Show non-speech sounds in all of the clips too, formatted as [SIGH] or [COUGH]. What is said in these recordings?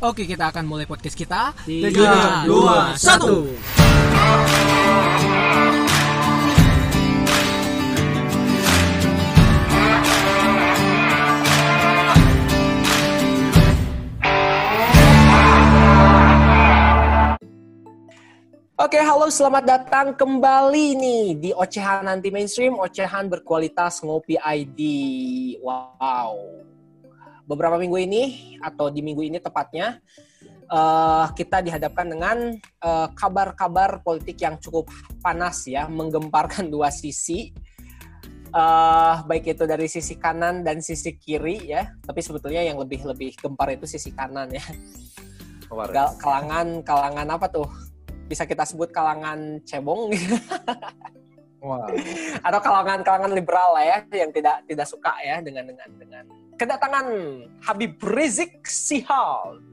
Oke, kita akan mulai podcast kita. Tiga, dua, satu. Oke, halo selamat datang kembali nih di Ocehan Anti Mainstream, Ocehan berkualitas ngopi ID. Wow. Beberapa minggu ini atau di minggu ini tepatnya eh, kita dihadapkan dengan eh, kabar-kabar politik yang cukup panas ya, menggemparkan dua sisi. Eh, baik itu dari sisi kanan dan sisi kiri ya, tapi sebetulnya yang lebih lebih gempar itu sisi kanan ya. Gal- Kalangan kalangan apa tuh? Bisa kita sebut kalangan cebong Wah. atau kalangan-kalangan liberal lah ya yang tidak tidak suka ya dengan dengan dengan kedatangan Habib Rizik Sihab.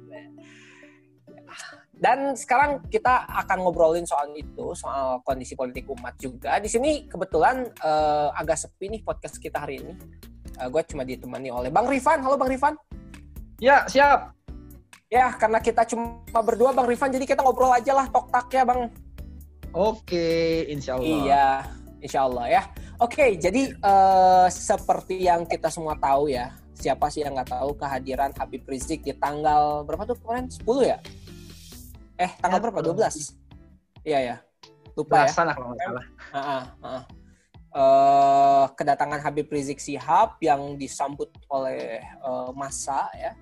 Dan sekarang kita akan ngobrolin soal itu, soal kondisi politik umat juga. Di sini kebetulan eh, agak sepi nih podcast kita hari ini. gue cuma ditemani oleh Bang Rifan. Halo Bang Rifan. Ya, siap. Ya, karena kita cuma berdua Bang Rifan, jadi kita ngobrol aja lah tok tak ya Bang. Oke, insya Allah. Iya, insya Allah ya. Oke, jadi eh, seperti yang kita semua tahu ya, siapa sih yang nggak tahu kehadiran Habib Rizik di tanggal berapa tuh kemarin? 10 ya? Eh, tanggal Ya, berapa? betul. 12? Iya ya, lupa ya. Kalau nggak salah. Ah, ah, ah. Eh, kedatangan Habib Rizik Sihab yang disambut oleh eh, massa ya.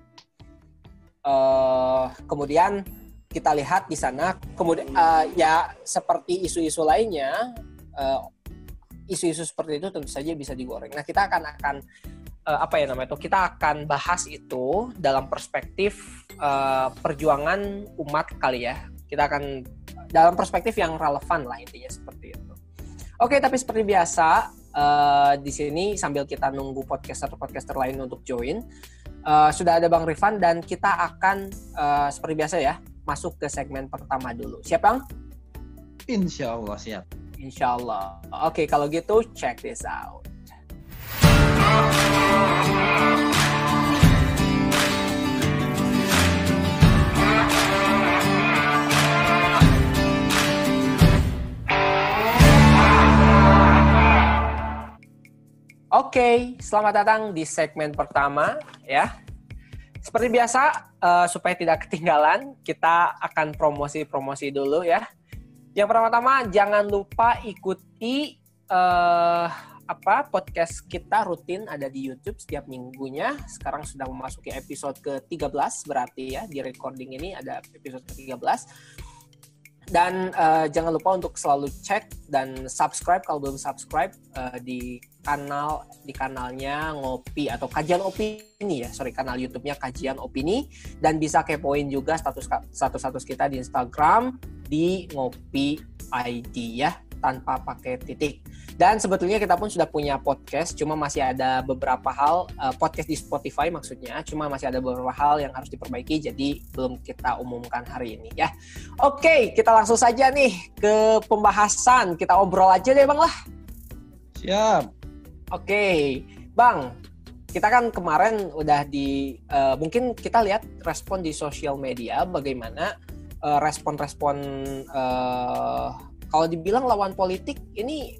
Eh, kemudian kita lihat di sana, kemudian eh, ya seperti isu-isu lainnya, isu-isu seperti itu tentu saja bisa digoreng. Nah kita akan akan eh, apa ya namanya itu? Kita akan bahas itu dalam perspektif eh, perjuangan umat kali ya. Kita akan dalam perspektif yang relevan lah intinya seperti itu. Oke, tapi seperti biasa eh, di sini sambil kita nunggu podcaster-podcaster lain untuk join, eh, sudah ada Bang Rifan dan kita akan eh, seperti biasa ya masuk ke segmen pertama dulu. Siap Bang? Insya Allah siap. Insya Allah. Oke, kalau gitu check this out. Oke, selamat datang di segmen pertama ya. Seperti biasa, eh, supaya tidak ketinggalan, kita akan promosi-promosi dulu ya. Yang pertama-tama jangan lupa ikuti eh apa podcast kita rutin ada di YouTube setiap minggunya. Sekarang sudah memasuki episode ke-13 berarti ya di recording ini ada episode ke-13. Dan eh, jangan lupa untuk selalu cek dan subscribe kalau belum subscribe eh, di kanal di kanalnya ngopi atau kajian opini ya sorry kanal YouTube-nya kajian opini dan bisa kepoin juga status status status kita di Instagram di ngopi ID ya tanpa pakai titik dan sebetulnya kita pun sudah punya podcast cuma masih ada beberapa hal eh, podcast di Spotify maksudnya cuma masih ada beberapa hal yang harus diperbaiki jadi belum kita umumkan hari ini ya oke kita langsung saja nih ke pembahasan kita obrol aja deh bang lah Siap. Oke, Bang. Kita kan kemarin udah di eh, mungkin kita lihat respon di sosial media bagaimana eh, respon-respon eh, kalau dibilang lawan politik ini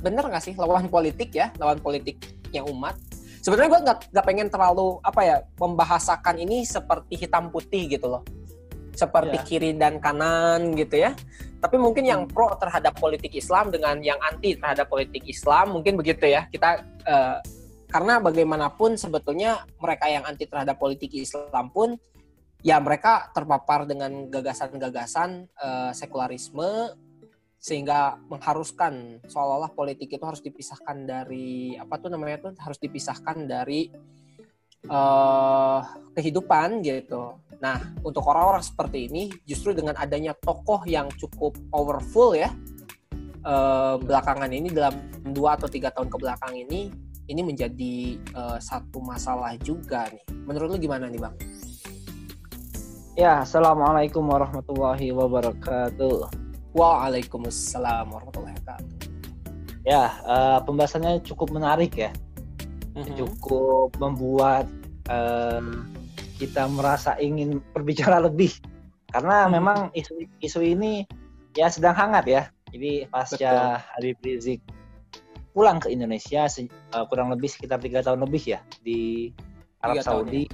bener nggak sih? Lawan politik ya lawan politiknya umat. Sebetulnya gue nggak nggak pengen terlalu apa ya membahasakan ini seperti hitam putih gitu loh. Seperti Ya. kiri dan kanan gitu ya. Tapi mungkin yang pro terhadap politik Islam dengan yang anti terhadap politik Islam mungkin begitu ya. Kita eh, karena bagaimanapun sebetulnya mereka yang anti terhadap politik Islam pun ya mereka terpapar dengan gagasan-gagasan eh, sekularisme sehingga mengharuskan seolah-olah politik itu harus dipisahkan dari apa tuh namanya tuh harus dipisahkan dari eh kehidupan gitu. Nah, untuk orang-orang seperti ini, justru dengan adanya tokoh yang cukup powerful ya, eh, belakangan ini dalam dua atau tiga tahun ke belakang ini, ini menjadi eh, satu masalah juga nih. Menurut lu gimana nih bang? Ya, assalamualaikum warahmatullahi wabarakatuh. Waalaikumsalam warahmatullahi wabarakatuh. Ya, eh, pembahasannya cukup menarik ya. Mhm. Cukup membuat eh, kita merasa ingin berbicara lebih karena Hmm. memang isu isu ini ya sedang hangat ya. Jadi pasca Habib Rizik pulang ke Indonesia se- eh, kurang lebih sekitar tiga tahun lebih ya di Arab tahun, Saudi.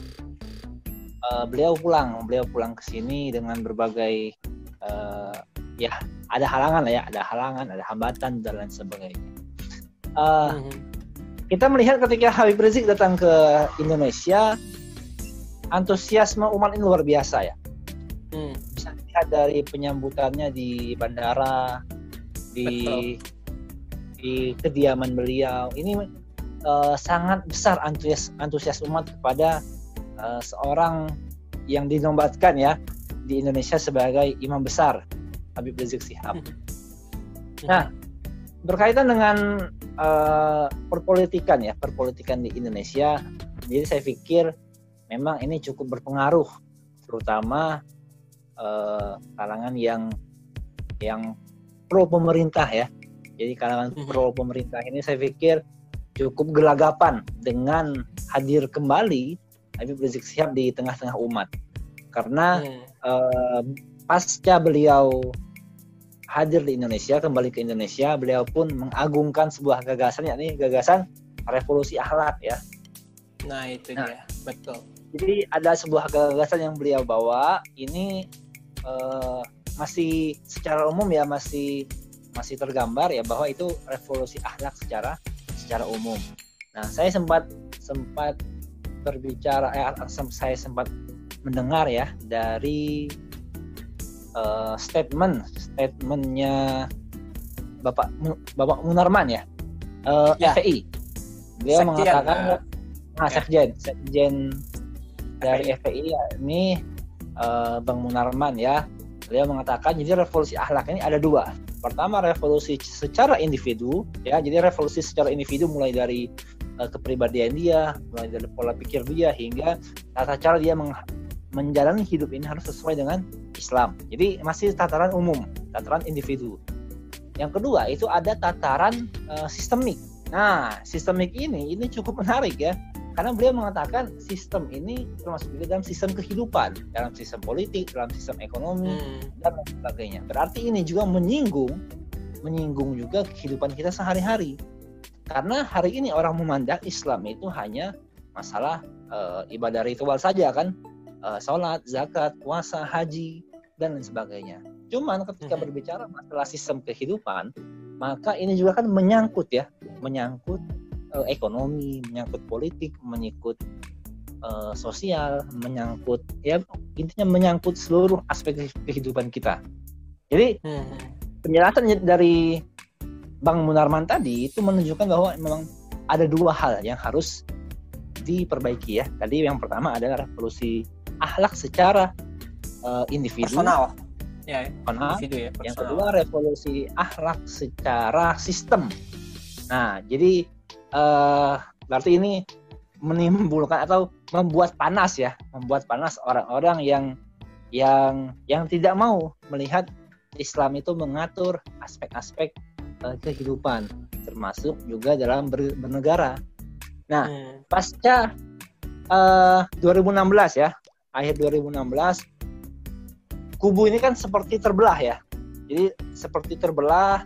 Eh, beliau pulang, beliau pulang ke sini dengan berbagai eh, ya ada halangan lah ya, ada halangan, ada hambatan dan lain sebagainya. Eh, Mhm. kita melihat ketika Habib Rizik datang ke Indonesia, antusiasme umat ini luar biasa ya. Hmm. Bisa dilihat dari penyambutannya di bandara, di di kediaman beliau. Ini eh, sangat besar antusias antusias umat kepada eh, seorang yang dinobatkan ya di Indonesia sebagai imam besar Habib Rizik Sihab. Nah, berkaitan dengan eh, perpolitikan ya, perpolitikan di Indonesia. Jadi saya pikir memang ini cukup berpengaruh, terutama eh, kalangan yang yang pro pemerintah ya. Jadi kalangan Mhm. pro pemerintah ini saya pikir cukup gelagapan dengan hadir kembali Habib Rizik Sihab di tengah-tengah umat. Karena Hmm. eh, pasca beliau hadir di Indonesia, kembali ke Indonesia, beliau pun mengagungkan sebuah gagasan, yakni gagasan revolusi akhlak ya. Nah itu Nah. dia, betul. Jadi ada sebuah gagasan yang beliau bawa, ini eh, masih secara umum ya masih masih tergambar ya bahwa itu revolusi akhlak secara secara umum. Nah, saya sempat sempat berbicara, eh, saya sempat mendengar ya dari eh, statement statementnya Bapak Bapak Munarman ya, eh, Ya. FPI. Beliau Sekjen, mengatakan, eh, nah, ya. sekjen, sekjen dari FPI ya, ini eh, Bang Munarman ya, beliau mengatakan jadi revolusi akhlak ini ada dua. Pertama revolusi secara individu ya, jadi revolusi secara individu mulai dari eh, kepribadian dia, mulai dari pola pikir dia hingga tata cara dia meng- menjalani hidup ini harus sesuai dengan Islam. Jadi masih tataran umum, tataran individu. Yang kedua itu ada tataran eh, sistemik. Nah, sistemik ini ini cukup menarik ya, karena beliau mengatakan sistem ini termasuk juga dalam sistem kehidupan, dalam sistem politik, dalam sistem ekonomi Hmm. dan lain sebagainya. Berarti ini juga menyinggung menyinggung juga kehidupan kita sehari-hari. Karena hari ini orang memandang Islam itu hanya masalah eh, ibadah ritual saja kan, Eh, sholat, zakat, puasa, haji dan lain sebagainya. Cuman ketika Mhm. berbicara masalah sistem kehidupan, maka ini juga kan menyangkut ya, menyangkut eh, ekonomi, menyangkut politik, menyangkut eh, sosial, menyangkut ya intinya menyangkut seluruh aspek kehidupan kita. Jadi Hmm. penjelasan dari Bang Munarman tadi itu menunjukkan bahwa memang ada dua hal yang harus diperbaiki ya. Tadi yang pertama adalah revolusi akhlak secara eh, individu, Personal. Ya, personal. individu ya, Yang kedua revolusi akhlak secara sistem. Nah, jadi eh, berarti ini menimbulkan atau membuat panas ya, membuat panas orang-orang yang yang yang tidak mau melihat Islam itu mengatur aspek-aspek eh, kehidupan, termasuk juga dalam ber- bernegara. Nah, Hmm. pasca eh, 2016 ya, akhir 2016 kubu ini kan seperti terbelah ya. Jadi seperti terbelah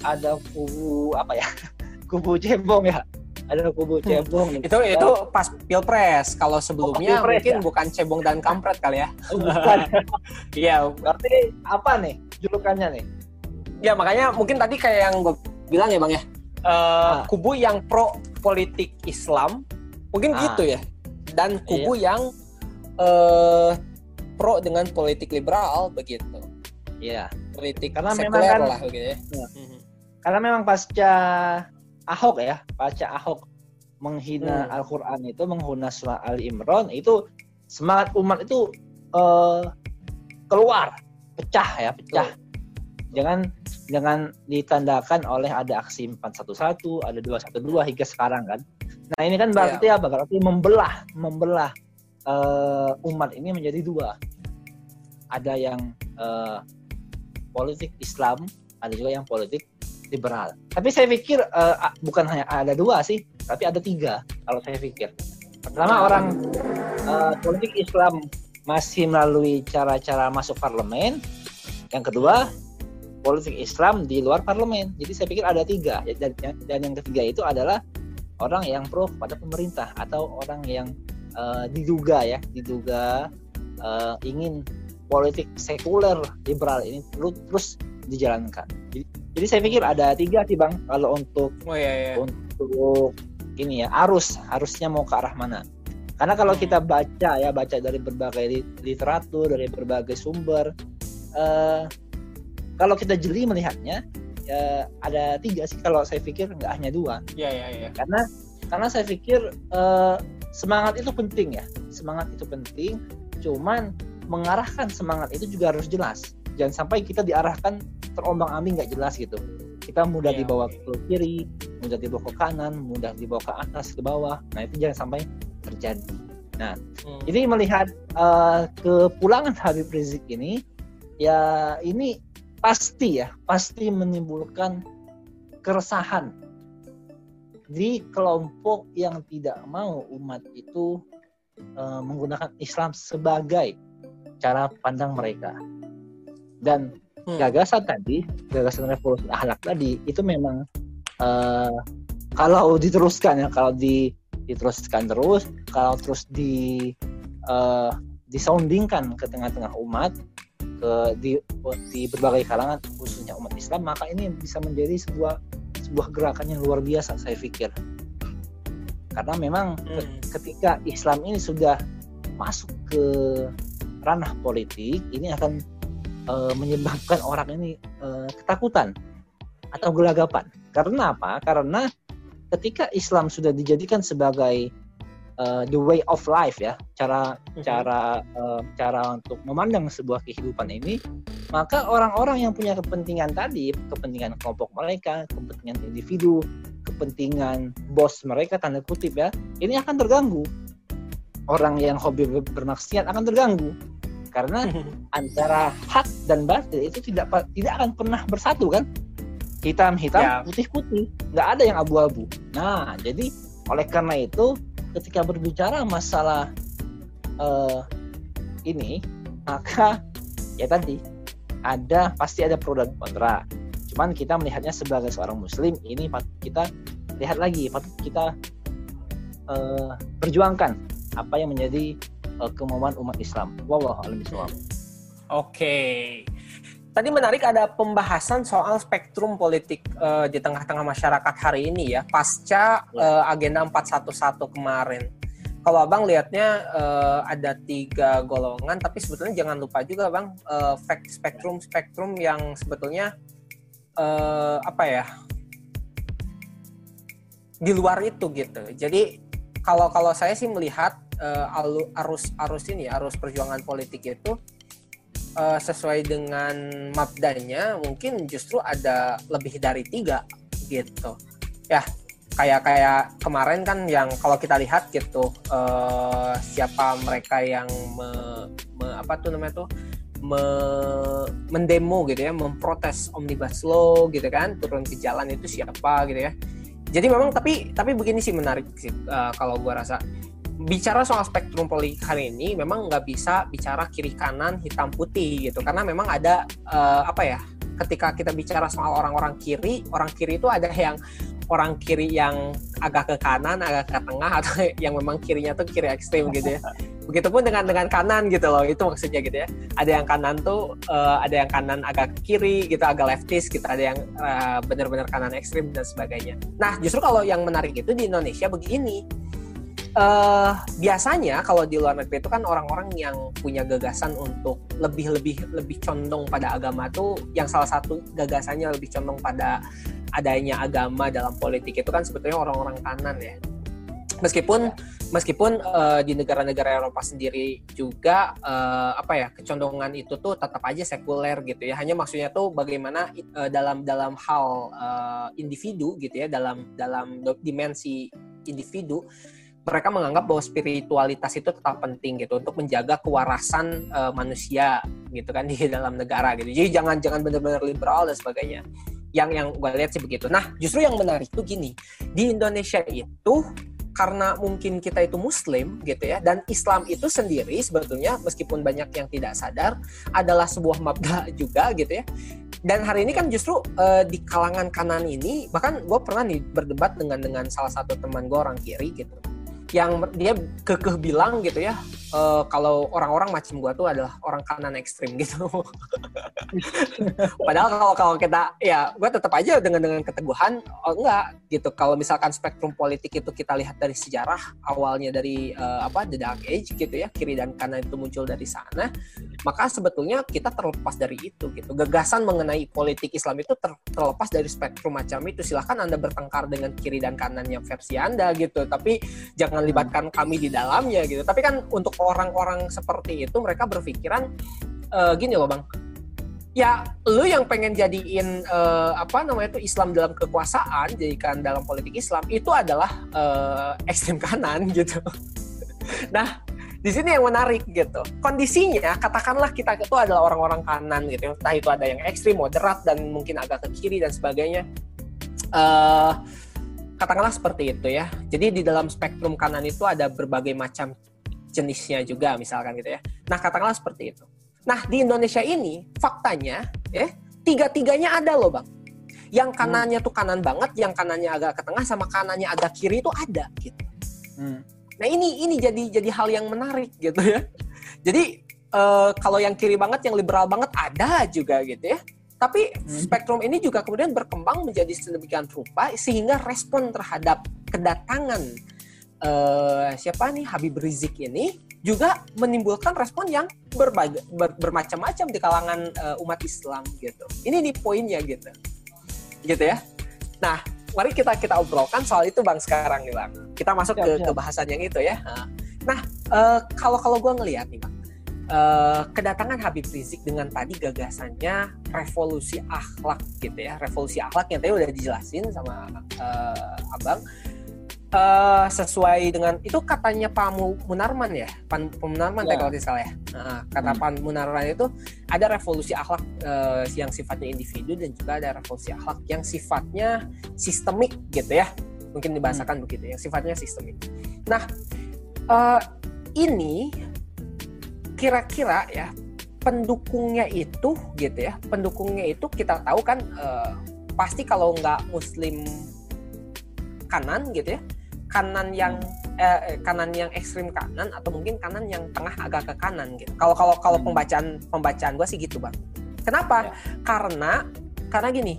ada kubu apa ya? [LAUGHS] kubu cebong ya. Ada kubu cebong. Itu itu pas pilpres. Kalau sebelumnya pilpres, mungkin ya? bukan cebong dan kampret kali ya. Oh, bukan. [LAUGHS] Iya, Berarti apa nih julukannya nih? ya makanya mungkin tadi kayak yang gue bilang ya bang ya. Eh, Ah. Kubu yang pro politik Islam, mungkin Ah. gitu ya. Dan kubu yang eh pro dengan politik liberal begitu. Iya. Politik Karena memang kan- lah begitu ya. Iya. Mhm. Karena memang pasca Ahok ya, pasca Ahok menghina Hmm. Al-Qur'an itu, menghina surah Ali Imran itu semangat umat itu eh, keluar, pecah ya, pecah. Jangan jangan ditandakan oleh ada aksi 411, ada 212 hingga sekarang kan. Nah, ini kan berarti apa? Berarti membelah, membelah eh, umat ini menjadi dua. Ada yang eh, politik Islam, ada juga yang politik liberal. Tapi saya pikir a- bukan hanya ada dua sih, tapi ada tiga kalau saya pikir. Pertama orang uh, politik Islam masih melalui cara-cara masuk parlemen. Yang kedua, politik Islam di luar parlemen. Jadi saya pikir ada tiga. Dan, dan yang ketiga itu adalah orang yang pro pada pemerintah atau orang yang uh, diduga ya, diduga uh, ingin politik sekuler liberal ini terus dijalankan. Jadi, jadi saya pikir ada tiga sih bang kalau untuk oh, iya, iya. untuk ini ya arus harusnya mau ke arah mana. Karena kalau kita baca ya baca dari berbagai literatur dari berbagai sumber, uh, kalau kita jeli melihatnya ya ada tiga sih kalau saya pikir nggak hanya dua. Iya iya iya. Karena karena saya pikir uh, semangat itu penting ya semangat itu penting. Cuman mengarahkan semangat itu juga harus jelas. Jangan sampai kita diarahkan terombang ambing nggak jelas gitu. Kita mudah yeah, dibawa okay. ke kiri, mudah dibawa ke kanan, mudah dibawa ke atas, ke bawah. Nah itu jangan sampai terjadi. Nah, hmm. jadi melihat uh, kepulangan Habib Rizik ini, ya ini pasti ya, pasti menimbulkan keresahan di kelompok yang tidak mau umat itu uh, menggunakan Islam sebagai cara pandang mereka. Dan hmm. gagasan tadi, gagasan revolusi akhlak tadi itu memang uh, kalau diteruskan ya, kalau di diteruskan terus kalau terus di uh, disoundingkan ke tengah-tengah umat ke di di berbagai kalangan khususnya umat Islam maka ini bisa menjadi sebuah sebuah gerakan yang luar biasa saya pikir. Karena memang hmm. ketika Islam ini sudah masuk ke ranah politik ini akan uh, menyebabkan orang ini uh, ketakutan atau gelagapan. Karena apa? Karena ketika Islam sudah dijadikan sebagai uh, the way of life ya. Cara mm-hmm. cara uh, cara untuk memandang sebuah kehidupan ini maka orang-orang yang punya kepentingan tadi kepentingan kelompok mereka kepentingan individu kepentingan bos mereka tanda kutip ya ini akan terganggu. Orang yang hobi bermaksiat akan terganggu. Karena [LAUGHS] antara hak dan batil itu tidak tidak akan pernah bersatu kan? Hitam hitam ya. putih putih nggak ada yang abu-abu. Nah jadi oleh karena itu ketika berbicara masalah uh, ini maka ya tadi ada pasti ada pro dan kontra cuman kita melihatnya sebagai seorang muslim ini kita lihat lagi kita uh, perjuangkan apa yang menjadi uh, kemauan umat Islam. Wallahu a'lam Oke. Okay. Tadi menarik ada pembahasan soal spektrum politik uh, di tengah-tengah masyarakat hari ini ya, pasca uh, agenda 411 kemarin. Kalau abang lihatnya uh, ada tiga golongan, tapi sebetulnya jangan lupa juga bang, uh, spektrum spektrum yang sebetulnya uh, apa ya di luar itu gitu. Jadi kalau kalau saya sih melihat uh, arus arus ini arus perjuangan politik itu uh, sesuai dengan mapdanya mungkin justru ada lebih dari tiga gitu. Ya kayak kayak kemarin kan yang kalau kita lihat gitu uh, siapa mereka yang me, me, apa tuh namanya tuh? Me, mendemo gitu ya memprotes omnibus law gitu kan turun ke jalan itu siapa gitu ya. Jadi memang tapi tapi begini sih menarik sih uh, kalau gua rasa bicara soal spektrum hari ini memang nggak bisa bicara kiri kanan hitam putih gitu. Karena memang ada uh, apa ya ketika kita bicara soal orang-orang kiri orang kiri itu ada yang orang kiri yang agak ke kanan agak ke tengah [LAUGHS] atau yang memang kirinya tuh kiri ekstrim gitu ya. Begitupun dengan dengan kanan gitu loh itu maksudnya gitu ya. Ada yang kanan tuh uh, ada yang kanan agak kiri gitu agak leftist gitu. Ada yang uh, benar-benar kanan ekstrim dan sebagainya. Nah justru kalau yang menarik itu di Indonesia begini uh, biasanya kalau di luar negeri itu kan orang-orang yang punya gagasan untuk lebih lebih lebih condong pada agama tuh yang salah satu gagasannya lebih condong pada adanya agama dalam politik itu kan sebetulnya orang-orang kanan ya. Meskipun meskipun uh, di negara-negara Eropa sendiri juga uh, apa ya kecondongan itu tuh tetap aja sekuler gitu ya. Hanya maksudnya tuh bagaimana uh, dalam dalam hal uh, individu gitu ya dalam dalam dimensi individu mereka menganggap bahwa spiritualitas itu tetap penting gitu untuk menjaga kewarasan uh, manusia gitu kan [LAUGHS] di dalam negara gitu. Jadi jangan jangan benar-benar liberal dan sebagainya. Yang yang gue lihat sih begitu. Nah, justru yang menarik tuh gini, di Indonesia itu karena mungkin kita itu muslim gitu ya dan Islam itu sendiri sebetulnya meskipun banyak yang tidak sadar adalah sebuah mabda juga gitu ya dan hari ini kan justru uh, di kalangan kanan ini bahkan gue pernah nih berdebat dengan dengan salah satu teman gue orang kiri gitu yang dia kekeh bilang gitu ya uh, kalau orang-orang macam gua tuh adalah orang kanan ekstrim [LAUGHS] gitu. Padahal kalau kalau kita ya gua tetap aja dengan dengan keteguhan oh enggak gitu. Kalau misalkan spektrum politik itu kita lihat dari sejarah awalnya dari uh, apa the dark age gitu ya kiri dan kanan itu muncul dari sana, maka sebetulnya kita terlepas dari itu gitu. Gagasan mengenai politik Islam itu ter, terlepas dari spektrum macam itu. Silahkan anda bertengkar dengan kiri dan kanan yang versi anda gitu, tapi jangan libatkan kami di dalamnya gitu. Tapi kan untuk orang-orang seperti itu mereka berpikiran uh, gini loh bang. Ya lu yang pengen jadiin uh, apa namanya itu Islam dalam kekuasaan jadikan dalam politik Islam itu adalah uh, ekstrem kanan [LAUGHS] gitu. Nah di sini yang menarik gitu. Kondisinya katakanlah kita itu adalah orang-orang kanan gitu. Entah itu ada yang ekstrim moderat dan mungkin agak ke kiri dan sebagainya katakanlah seperti itu ya jadi di dalam spektrum kanan itu ada berbagai macam jenisnya juga misalkan gitu ya. Nah katakanlah seperti itu. Nah di Indonesia ini faktanya ya tiga-tiganya ada loh bang. Yang hmm. kanannya hmm. tuh kanan banget, yang kanannya agak ke tengah sama kanannya agak kiri itu ada gitu. Hmm. Nah ini ini jadi jadi hal yang menarik gitu ya. Jadi uh, kalau yang kiri banget, yang liberal banget ada juga gitu ya. Tapi hmm. spektrum ini juga kemudian berkembang menjadi sedemikian rupa sehingga respon terhadap kedatangan uh, siapa nih Habib Rizik ini juga menimbulkan respon yang berbagai ber, bermacam-macam di kalangan uh, umat Islam gitu. Ini nih poinnya gitu. Gitu ya. Nah, mari kita kita obrolkan soal itu Bang sekarang nih Bang. Kita masuk ya, ke, ya. ke bahasan yang itu ya. Nah, uh, kalau kalau gue ngelihat nih Bang, uh, kedatangan Habib Rizik dengan tadi gagasannya revolusi akhlak gitu ya, revolusi akhlak yang tadi udah dijelasin sama uh, Abang uh, sesuai dengan itu katanya Pak Munarman ya, Pan Munarman ya. kalau tidak salah ya. Nah, kata hmm. Pak Munarman itu ada revolusi akhlak uh, yang sifatnya individu dan juga ada revolusi akhlak yang sifatnya sistemik gitu ya. Mungkin dibahasakan hmm. begitu, yang sifatnya sistemik. Nah, uh, ini kira-kira ya pendukungnya itu gitu ya, pendukungnya itu kita tahu kan uh, pasti kalau nggak Muslim kanan gitu ya kanan yang eh, kanan yang ekstrim kanan atau mungkin kanan yang tengah agak ke kanan gitu. Kalau kalau kalau hmm. pembacaan pembacaan gue sih gitu bang. Kenapa? Ya. Karena karena gini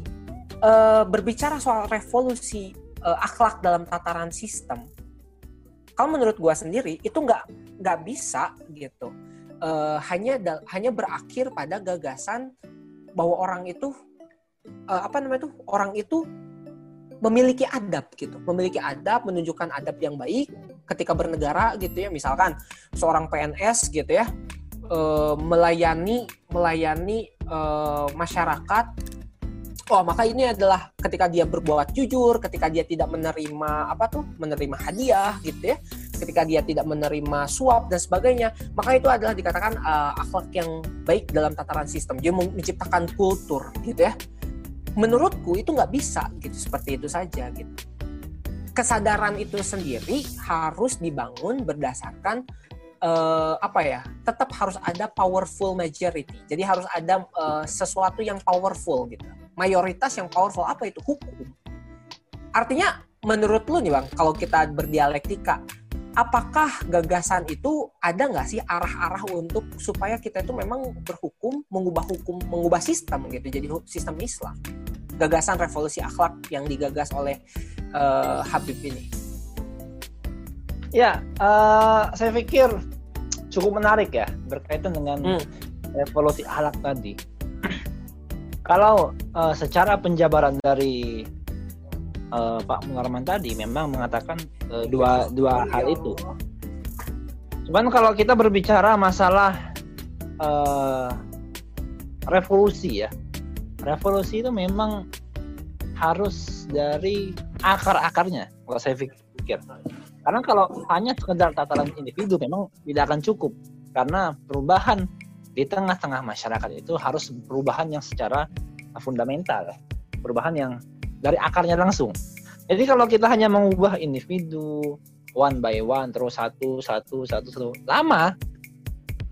eh, berbicara soal revolusi eh, akhlak dalam tataran sistem. Kalau menurut gue sendiri itu nggak nggak bisa gitu. Eh, hanya hanya berakhir pada gagasan bahwa orang itu eh, apa namanya tuh orang itu memiliki adab gitu, memiliki adab, menunjukkan adab yang baik ketika bernegara gitu ya. Misalkan seorang PNS gitu ya e, melayani melayani e, masyarakat. Oh, maka ini adalah ketika dia berbuat jujur, ketika dia tidak menerima apa tuh, menerima hadiah gitu ya. Ketika dia tidak menerima suap dan sebagainya, maka itu adalah dikatakan uh, akhlak yang baik dalam tataran sistem. Dia menciptakan kultur gitu ya. Menurutku itu nggak bisa gitu seperti itu saja gitu. Kesadaran itu sendiri harus dibangun berdasarkan uh, apa ya tetap harus ada powerful majority. Jadi harus ada uh, sesuatu yang powerful gitu. Mayoritas yang powerful apa itu? Hukum. Artinya menurut lu nih bang kalau kita berdialektika apakah gagasan itu ada nggak sih arah-arah untuk supaya kita itu memang berhukum mengubah hukum mengubah sistem gitu jadi sistem Islam? Gagasan revolusi akhlak yang digagas oleh uh, Habib ini. Ya uh, saya pikir cukup menarik ya berkaitan dengan hmm. revolusi akhlak tadi. Kalau uh, secara penjabaran dari uh, Pak Munarman tadi memang mengatakan uh, dua dua hal itu. Cuman kalau kita berbicara masalah uh, revolusi ya, revolusi itu memang harus dari akar-akarnya kalau saya pikir. Karena kalau hanya sekedar tataran individu memang tidak akan cukup karena perubahan di tengah-tengah masyarakat itu harus perubahan yang secara fundamental, perubahan yang dari akarnya langsung. Jadi kalau kita hanya mengubah individu, one by one terus satu satu satu satu lama.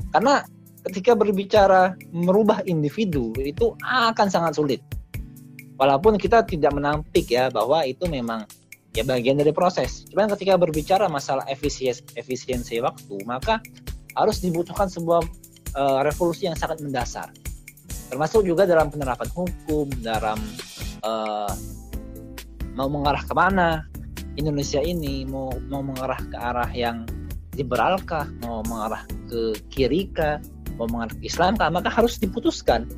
Karena ketika berbicara merubah individu itu akan sangat sulit. Walaupun kita tidak menampik ya bahwa itu memang ya bagian dari proses. Cuman ketika berbicara masalah efisiensi efisiensi waktu maka harus dibutuhkan sebuah uh, revolusi yang sangat mendasar. Termasuk juga dalam penerapan hukum dalam uh, mau mengarah ke mana Indonesia ini mau mau mengarah ke arah yang liberalkah mau mengarah ke kiri kah? Mau mengarah ke Islam kah? Maka harus diputuskan.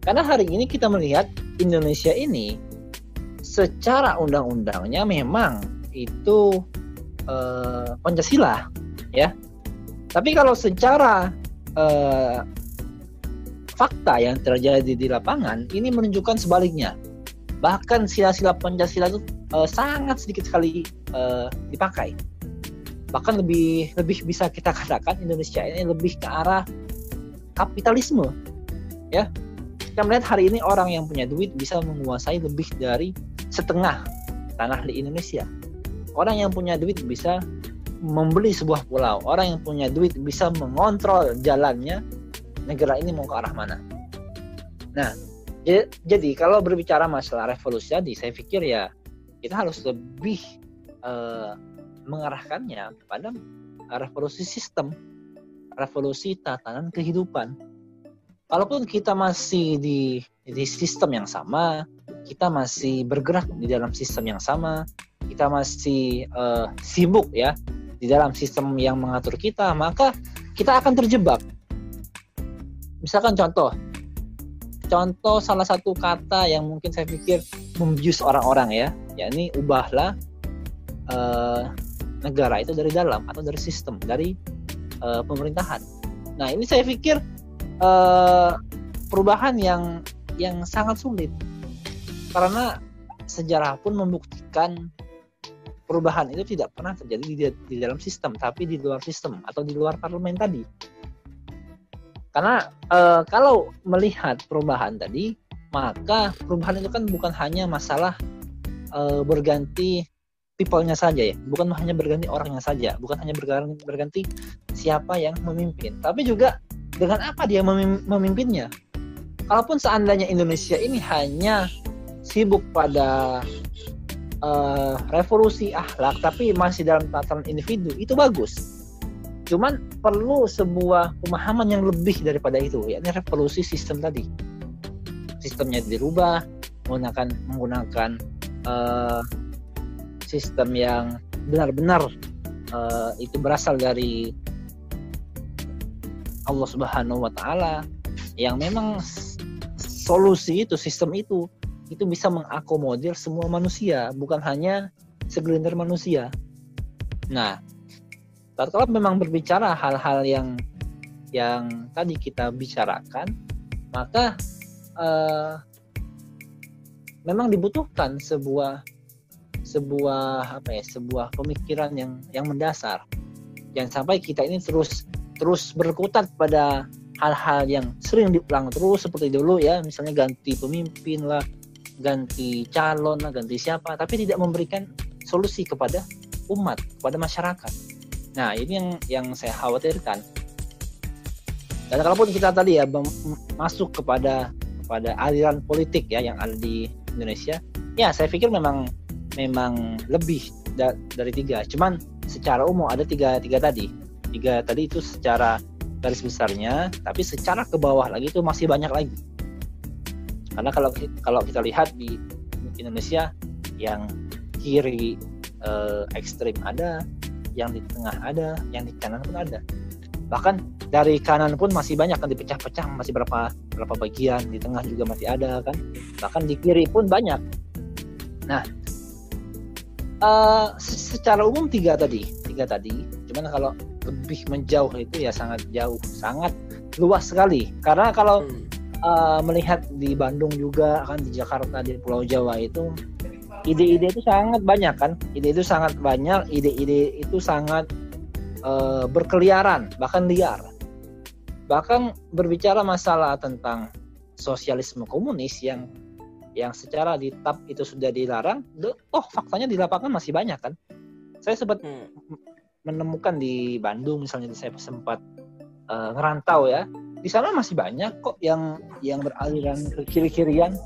Karena hari ini kita melihat Indonesia ini secara undang-undangnya memang itu eh, Pancasila ya. Tapi kalau secara eh, fakta yang terjadi di lapangan ini menunjukkan sebaliknya bahkan sila-sila Pancasila itu uh, sangat sedikit sekali uh, dipakai. Bahkan lebih lebih bisa kita katakan Indonesia ini lebih ke arah kapitalisme ya. Kita melihat hari ini orang yang punya duit bisa menguasai lebih dari setengah tanah di Indonesia. Orang yang punya duit bisa membeli sebuah pulau. Orang yang punya duit bisa mengontrol jalannya negara ini mau ke arah mana. Nah jadi kalau berbicara masalah revolusi tadi, saya pikir ya kita harus lebih uh, mengarahkannya kepada revolusi sistem, revolusi tatanan kehidupan. Kalaupun kita masih di di sistem yang sama, kita masih bergerak di dalam sistem yang sama, kita masih uh, sibuk ya di dalam sistem yang mengatur kita, maka kita akan terjebak. Misalkan contoh, contoh salah satu kata yang mungkin saya pikir membius orang-orang ya yakni ubahlah uh, negara itu dari dalam atau dari sistem dari uh, pemerintahan. Nah ini saya pikir uh, perubahan yang yang sangat sulit. Karena sejarah pun membuktikan perubahan itu tidak pernah terjadi di, di dalam sistem tapi di luar sistem atau di luar parlemen tadi karena uh, kalau melihat perubahan tadi, maka perubahan itu kan bukan hanya masalah uh, berganti people-nya saja ya, bukan hanya berganti orangnya saja, bukan hanya berganti, berganti siapa yang memimpin, tapi juga dengan apa dia memimpinnya. Kalaupun seandainya Indonesia ini hanya sibuk pada uh, revolusi akhlak, tapi masih dalam tataran individu, itu bagus Cuman perlu sebuah pemahaman yang lebih daripada itu, yakni revolusi sistem tadi. Sistemnya dirubah, menggunakan menggunakan uh, sistem yang benar-benar uh, itu berasal dari Allah Subhanahu wa taala yang memang solusi itu sistem itu itu bisa mengakomodir semua manusia bukan hanya segelintir manusia. Nah, kalau memang berbicara hal-hal yang yang tadi kita bicarakan maka uh, memang dibutuhkan sebuah sebuah apa ya sebuah pemikiran yang yang mendasar. Jangan sampai kita ini terus terus berkutat pada hal-hal yang sering diulang terus seperti dulu ya. Misalnya ganti pemimpin lah ganti calon lah ganti siapa tapi tidak memberikan solusi kepada umat kepada masyarakat Nah, ini yang yang saya khawatirkan. Dan kalaupun kita tadi ya masuk kepada kepada aliran politik ya yang ada di Indonesia, ya saya pikir memang memang lebih da dari tiga. Cuman secara umum ada tiga tiga tadi. Tiga tadi itu secara garis besarnya, tapi secara ke bawah lagi itu masih banyak lagi. Karena kalau kalau kita lihat di Indonesia yang kiri eh, ekstrim ada, yang di tengah ada, yang di kanan pun ada. Bahkan dari kanan pun masih banyak kan dipecah-pecah masih berapa berapa bagian, di tengah juga masih ada kan. Bahkan di kiri pun banyak. Nah, uh, secara umum tiga tadi, tiga tadi. Cuman kalau lebih menjauh itu ya sangat jauh, sangat luas sekali. Karena kalau uh, melihat di Bandung juga kan di Jakarta di Pulau Jawa itu ide-ide itu sangat banyak kan? Ide itu sangat banyak ide-ide itu sangat uh, berkeliaran bahkan liar. Bahkan berbicara masalah tentang sosialisme komunis yang yang secara di TAP itu sudah dilarang oh faktanya di lapangan masih banyak kan? Saya sempat Hmm. menemukan di Bandung misalnya saya sempat eh, ngerantau ya. Di sana masih banyak kok yang yang beraliran ke kiri kirian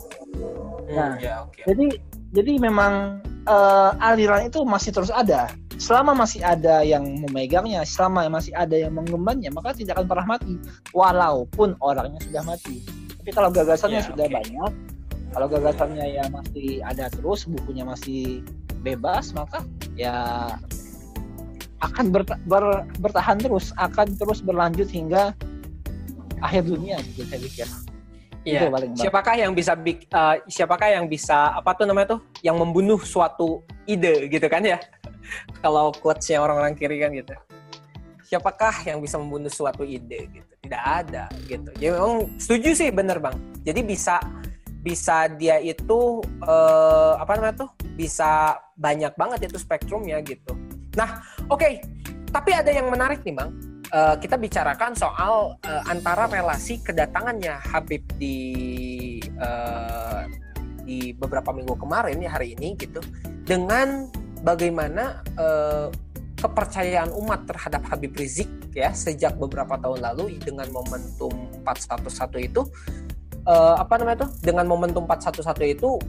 Nah, Hmm, ya oke. jadi jadi memang eh, aliran itu masih terus ada. Selama masih ada yang memegangnya selama masih ada yang mengembannya maka tidak akan pernah mati. Walaupun orangnya sudah mati. Tapi kalau gagasannya Ya, sudah oke. banyak kalau gagasannya ya masih ada terus bukunya masih bebas maka ya akan berta- ber- bertahan terus akan terus berlanjut hingga akhir dunia gitu saya pikir Iya. Itu paling Siapakah yang bisa eh, siapakah yang bisa apa tuh namanya tuh yang membunuh suatu ide gitu kan ya? [LAUGHS] Kalau quotes-nya orang-orang kiri kan gitu. Siapakah yang bisa membunuh suatu ide gitu? Tidak ada gitu. Ya memang setuju sih bener Bang. Jadi bisa bisa dia itu eh, apa namanya tuh? Bisa banyak banget itu spektrumnya gitu. Nah, oke. Tapi ada yang menarik nih, Bang eh, kita bicarakan soal eh, antara relasi kedatangannya Habib di eh, di beberapa minggu kemarin ya hari ini gitu dengan bagaimana eh, kepercayaan umat terhadap Habib Rizik ya sejak beberapa tahun lalu dengan momentum 411 itu eh, apa namanya tuh dengan momentum 411 itu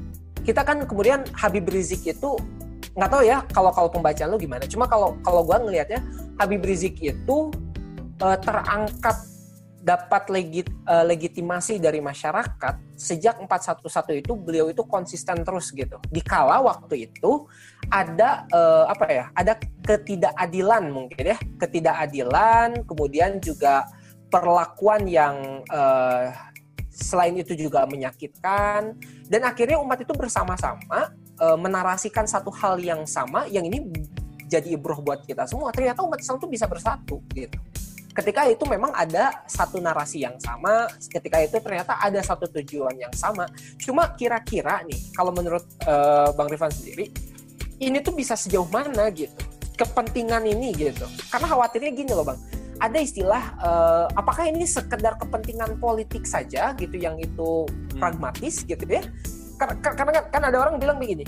kita kan kemudian Habib Rizik itu nggak tahu ya kalau kalau pembacaan lu gimana. Cuma kalau kalau gua ngelihatnya Habib Rizik itu eh, terangkat dapat legit, eh, legitimasi dari masyarakat sejak 411 itu beliau itu konsisten terus gitu. Dikala waktu itu ada eh, apa ya? Ada ketidakadilan mungkin ya, ketidakadilan, kemudian juga perlakuan yang eh, selain itu juga menyakitkan dan akhirnya umat itu bersama-sama eh, menarasikan satu hal yang sama yang ini jadi ibroh buat kita semua. Ternyata umat Islam itu bisa bersatu gitu ketika itu memang ada satu narasi yang sama, ketika itu ternyata ada satu tujuan yang sama. Cuma kira-kira nih, kalau menurut eh, Bang Rifan sendiri, ini tuh bisa sejauh mana gitu? Kepentingan ini gitu. Karena khawatirnya gini loh Bang, ada istilah, eh, apakah ini sekedar kepentingan politik saja gitu, yang itu pragmatis gitu ya? Karena, karena kan, kan ada orang bilang begini,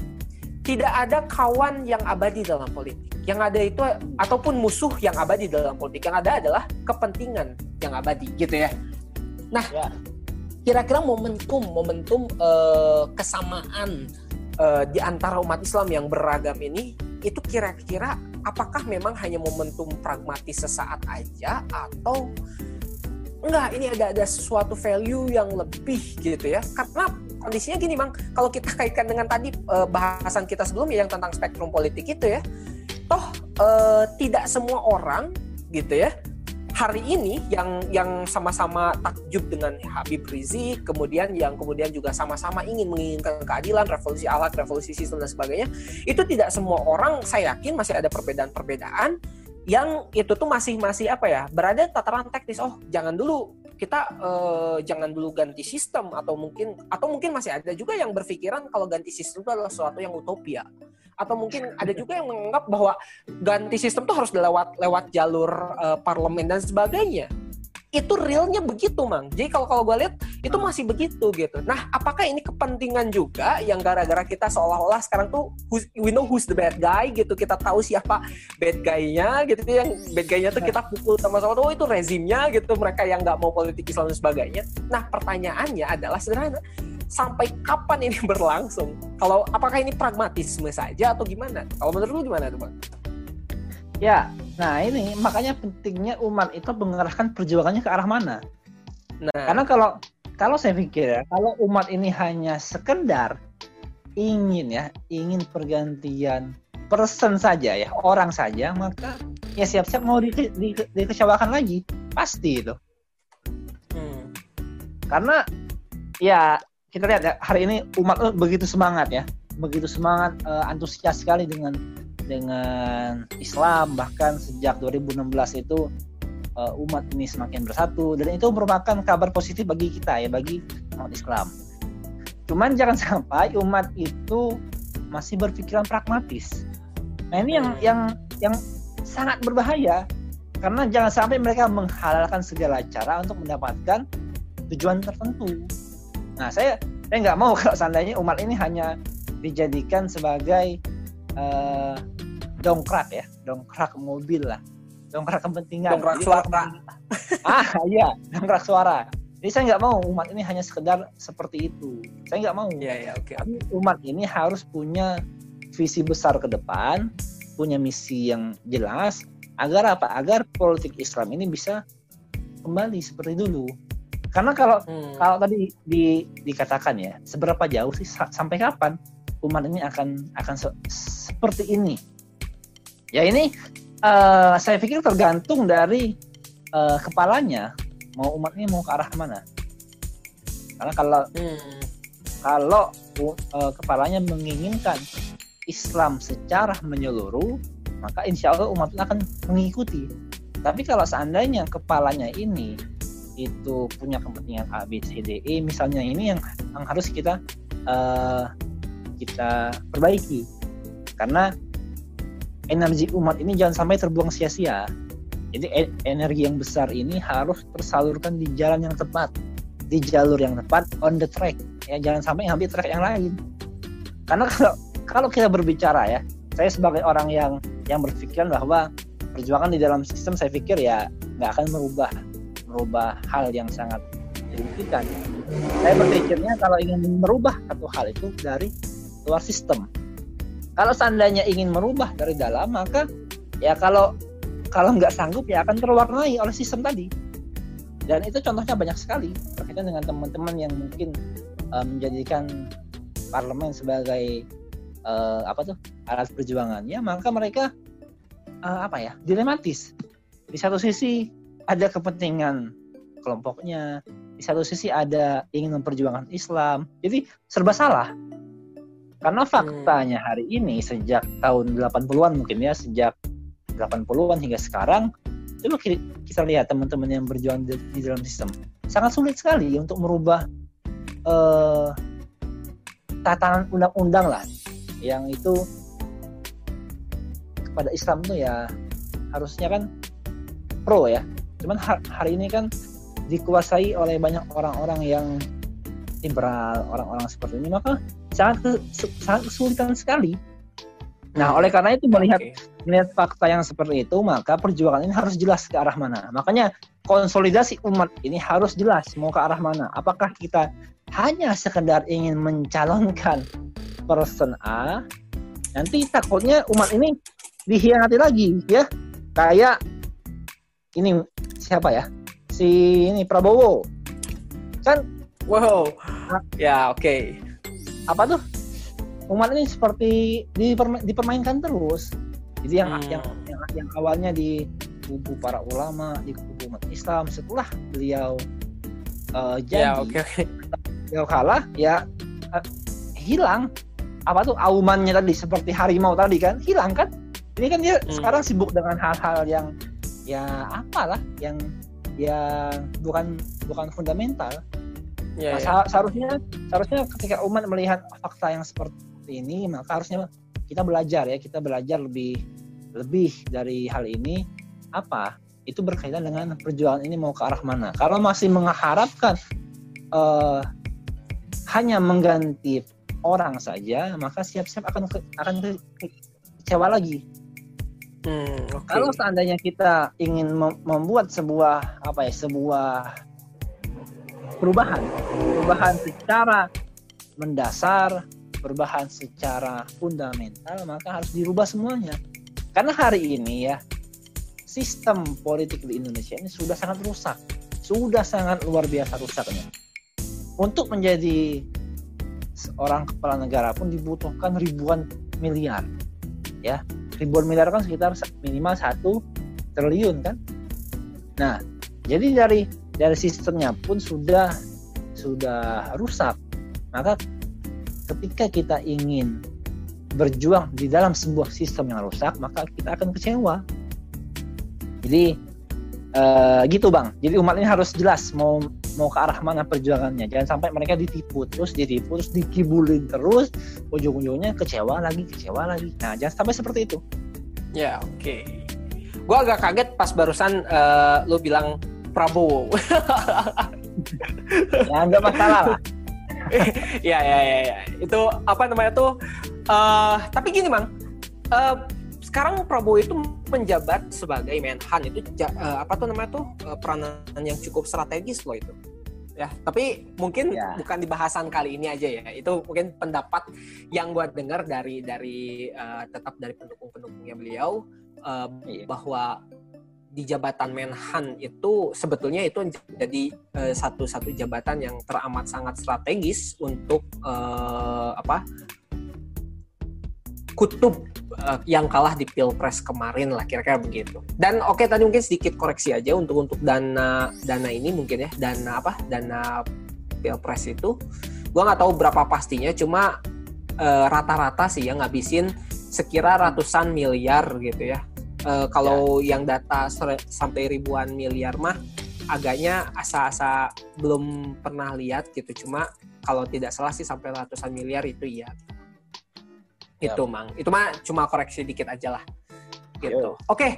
tidak ada kawan yang abadi dalam politik. Yang ada itu ataupun musuh yang abadi dalam politik. Yang ada adalah kepentingan yang abadi gitu ya. Nah, Ya. kira-kira momentum momentum eh, kesamaan eh, di antara umat Islam yang beragam ini itu kira-kira apakah memang hanya momentum pragmatis sesaat aja atau enggak ini ada ada sesuatu value yang lebih gitu ya karena kondisinya gini bang kalau kita kaitkan dengan tadi eh, bahasan kita sebelumnya yang tentang spektrum politik itu ya toh eh, tidak semua orang gitu ya hari ini yang yang sama-sama takjub dengan Habib Rizik kemudian yang kemudian juga sama-sama ingin menginginkan keadilan revolusi alat revolusi sistem dan sebagainya itu tidak semua orang saya yakin masih ada perbedaan-perbedaan yang itu tuh masih masih apa ya berada tataran teknis. Oh jangan dulu kita eh, jangan dulu ganti sistem atau mungkin atau mungkin masih ada juga yang berpikiran kalau ganti sistem itu adalah sesuatu yang utopia. Atau mungkin ada juga yang menganggap bahwa ganti sistem tuh harus lewat lewat jalur eh, parlemen dan sebagainya itu realnya begitu mang. Jadi kalau kalau gue lihat itu masih begitu gitu. Nah apakah ini kepentingan juga yang gara-gara kita seolah-olah sekarang tuh who's- we know who's the bad guy gitu. Kita tahu siapa bad guy-nya gitu. Yang bad guy-nya tuh kita pukul sama-sama oh itu rezimnya gitu. Mereka yang nggak mau politik Islam dan sebagainya. Nah pertanyaannya adalah sederhana sampai kapan ini [LAUGHS] berlangsung? Kalau apakah ini pragmatisme saja atau gimana? Kalau menurut lu gimana tuh bang Ya, nah ini makanya pentingnya umat itu mengerahkan perjuangannya ke arah mana. nah Karena kalau kalau saya pikir ya, kalau umat ini hanya sekedar ingin ya, ingin pergantian person saja ya, orang saja, maka ya siap-siap mau di, di, dikecewakan lagi, pasti itu. hmm, Karena ya kita lihat ya, hari ini umat begitu semangat ya, begitu semangat, eh, antusias sekali dengan dengan Islam bahkan sejak 2016 itu eh, umat ini semakin bersatu dan itu merupakan kabar positif bagi kita ya bagi umat Islam. Cuman jangan [LAUGHS] sampai umat itu masih berpikiran pragmatis. Nah ini yang yang yang sangat berbahaya karena jangan sampai mereka menghalalkan segala cara untuk mendapatkan tujuan tertentu. Nah saya saya nggak mau [LAUGHS] kalau seandainya umat ini hanya dijadikan sebagai eh, dongkrak ya, dongkrak mobil lah, dongkrak kepentingan. Dongkrak Jadi suara. [LAUGHS] ah iya, dongkrak suara. Jadi saya nggak mau umat ini hanya sekedar seperti itu. Saya nggak mau. Iya, iya, oke. Tapi umat ini harus punya visi besar ke depan, punya misi yang jelas, agar apa? Agar politik Islam ini bisa kembali seperti dulu. Karena kalau Hmm. kalau tadi di, dikatakan ya, seberapa jauh sih sa- sampai kapan umat ini akan akan se- seperti ini? Ya ini eh, saya pikir tergantung dari eh, kepalanya mau umat ini mau ke arah mana. Karena kalau Hmm. kalau uh, kepalanya menginginkan Islam secara menyeluruh, maka insya Allah umat itu akan mengikuti. Tapi kalau seandainya kepalanya ini itu punya kepentingan A, B, C, D, E, misalnya ini yang, yang harus kita uh, kita perbaiki, karena energi umat ini jangan sampai terbuang sia-sia. Jadi e- energi yang besar ini harus tersalurkan di jalan yang tepat, di jalur yang tepat, on the track. Ya jangan sampai ngambil track yang lain. Karena kalau kalau kita berbicara ya saya sebagai orang yang yang berpikiran bahwa perjuangan di dalam sistem saya pikir ya nggak akan merubah merubah hal yang sangat signifikan. Saya berpikirnya kalau ingin merubah satu hal itu dari luar sistem. Kalau seandainya ingin merubah dari dalam maka ya kalau kalau nggak sanggup ya akan terwarnai oleh sistem tadi. Dan itu contohnya banyak sekali berkaitan dengan teman-teman yang mungkin uh, menjadikan parlemen sebagai uh, apa tuh alat perjuangan ya maka mereka uh, apa ya dilematis. Di satu sisi ada kepentingan kelompoknya di satu sisi ada ingin memperjuangkan Islam. Jadi serba salah karena faktanya hari ini sejak tahun 80-an mungkin ya sejak 80-an hingga sekarang coba ki- kita lihat teman-teman yang berjuang di, di dalam sistem. Sangat sulit sekali untuk merubah eh, tatanan undang-undang lah. Yang itu kepada Islam tuh ya harusnya kan pro ya. Cuman ha- hari ini kan dikuasai oleh banyak orang-orang yang liberal orang-orang seperti ini maka sangat ke- sangat kesulitan sekali nah oleh karena itu melihat Oke. melihat fakta yang seperti itu, maka perjuangan ini harus jelas ke arah mana. Makanya konsolidasi umat ini harus jelas mau ke arah mana. Apakah kita hanya sekedar ingin mencalonkan person A, nanti takutnya umat ini dihianati lagi, ya. Kayak ini siapa ya? Si ini Prabowo. Kan Wow. Ya, oke. Apa tuh? Umat ini seperti diperma- dipermainkan terus. Jadi yang, Hmm. yang yang yang awalnya di kubu para ulama, di kubu umat Islam, setelah beliau uh, Ya, jadi oke, oke. beliau kalah, ya uh, hilang apa tuh aumannya tadi seperti harimau tadi kan hilang kan? Ini kan dia Hmm. sekarang sibuk dengan hal-hal yang ya apalah yang yang bukan bukan fundamental. Ya, Nah, seha- seharusnya seharusnya ketika umat melihat fakta yang seperti ini maka harusnya kita belajar ya kita belajar lebih lebih dari hal ini. Apa? Itu berkaitan dengan perjuangan ini mau ke arah mana. Kalau masih mengharapkan eh, hanya mengganti orang saja maka siap-siap akan ke- akan ke- ke- kecewa lagi. Hmm, oke. kalau seandainya kita ingin mem- membuat sebuah apa ya sebuah perubahan. Perubahan secara mendasar perubahan secara fundamental maka harus dirubah semuanya. Karena hari ini ya sistem politik di Indonesia ini sudah sangat rusak. Sudah sangat luar biasa rusaknya. Untuk menjadi seorang kepala negara pun dibutuhkan ribuan miliar ya. Ribuan miliar kan sekitar minimal satu triliun kan. Nah jadi dari dari sistemnya pun sudah sudah rusak. Maka ketika kita ingin berjuang di dalam sebuah sistem yang rusak maka kita akan kecewa. Jadi eh, gitu bang. Jadi umat ini harus jelas mau mau ke arah mana perjuangannya. Jangan sampai mereka ditipu terus ditipu terus dikibulin terus. Ujung-ujungnya kecewa lagi kecewa lagi. Nah jangan sampai seperti itu. Ya, oke. Gua agak kaget pas barusan eh, lu bilang Prabowo. [LAUGHS] ya nggak masalah lah [LAUGHS] ya, ya, ya, ya. Itu apa namanya tuh? eh tapi gini, Mang. Eh, sekarang Prabowo itu menjabat sebagai Menhan itu uh, apa tuh namanya tuh uh, peranan yang cukup strategis loh itu ya tapi mungkin ya. bukan di bahasan kali ini aja ya itu mungkin pendapat yang gue dengar dari dari uh, tetap dari pendukung-pendukungnya beliau uh, iya. bahwa di jabatan Menhan itu sebetulnya itu jadi uh, satu-satu jabatan yang teramat sangat strategis untuk uh, apa kutub uh, yang kalah di pilpres kemarin lah kira-kira begitu. Dan oke okay, tadi mungkin sedikit koreksi aja untuk untuk dana dana ini mungkin ya dana apa dana pilpres itu gue nggak tahu berapa pastinya cuma rata rata-rata sih ya ngabisin sekira ratusan miliar gitu ya. Uh, kalau ya. yang data sampai ribuan miliar mah agaknya asa-asa belum pernah lihat gitu. Cuma kalau tidak salah sih sampai ratusan miliar itu iya. Itu mang. Itu mah cuma koreksi dikit aja lah. Gitu. Oke. Okay.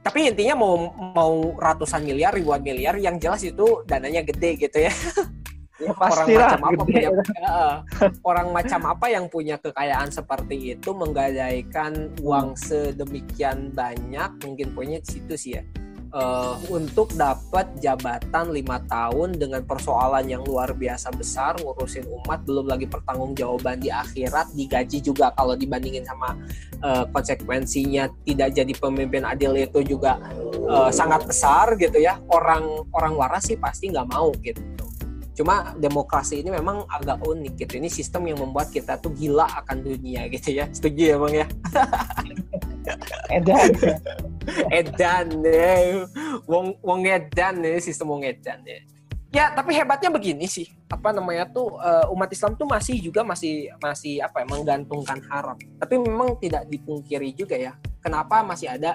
tapi intinya mau mau ratusan miliar ribuan miliar yang jelas itu dananya gede gitu ya [LAUGHS] Ya, orang macam apa punya uh, orang macam apa yang punya kekayaan seperti itu menggadaikan uang sedemikian banyak mungkin punya situ sih ya uh, untuk dapat jabatan lima tahun dengan persoalan yang luar biasa besar ngurusin umat belum lagi pertanggungjawaban di akhirat digaji juga kalau dibandingin sama uh, konsekuensinya tidak jadi pemimpin adil itu juga uh, sangat besar gitu ya. Orang orang waras sih pasti nggak mau gitu cuma demokrasi ini memang agak unik gitu. Ini sistem yang membuat kita tuh gila akan dunia gitu ya. Setuju ya bang ya? [LAUGHS] Edan. Edan ya wong wong edan nih sistem wong edan ya ya tapi hebatnya begini sih. Apa namanya tuh uh, umat Islam tuh masih juga masih masih apa ya menggantungkan harap. Tapi memang tidak dipungkiri juga ya kenapa masih ada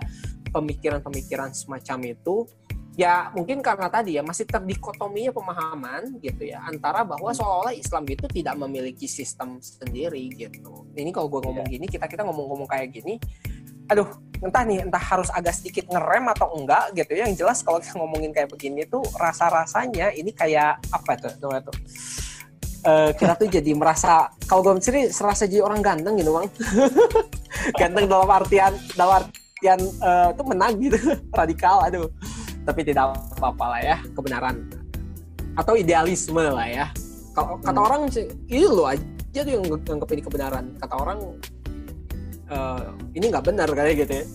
pemikiran-pemikiran semacam itu ya mungkin karena tadi ya masih terdikotominya pemahaman gitu ya antara bahwa hmm. seolah-olah Islam itu tidak memiliki sistem sendiri gitu. Ini kalau gue ngomong yeah. gini, kita kita ngomong-ngomong kayak gini, aduh entah nih entah harus agak sedikit ngerem atau enggak gitu ya. Yang jelas kalau kita ngomongin kayak begini tuh rasa-rasanya ini kayak apa tuh tuh tuh. Uh, kita tuh jadi merasa kalau gue sendiri serasa jadi orang ganteng gitu bang [LAUGHS] ganteng dalam artian dalam artian uh, tuh menang gitu [LAUGHS] radikal aduh tapi tidak apa-apa lah ya kebenaran. Atau idealisme lah ya. Kalau kata hmm. orang sih ini lo aja tuh yang nganggap ini kebenaran. Kata orang uh, ini nggak benar kayak gitu ya.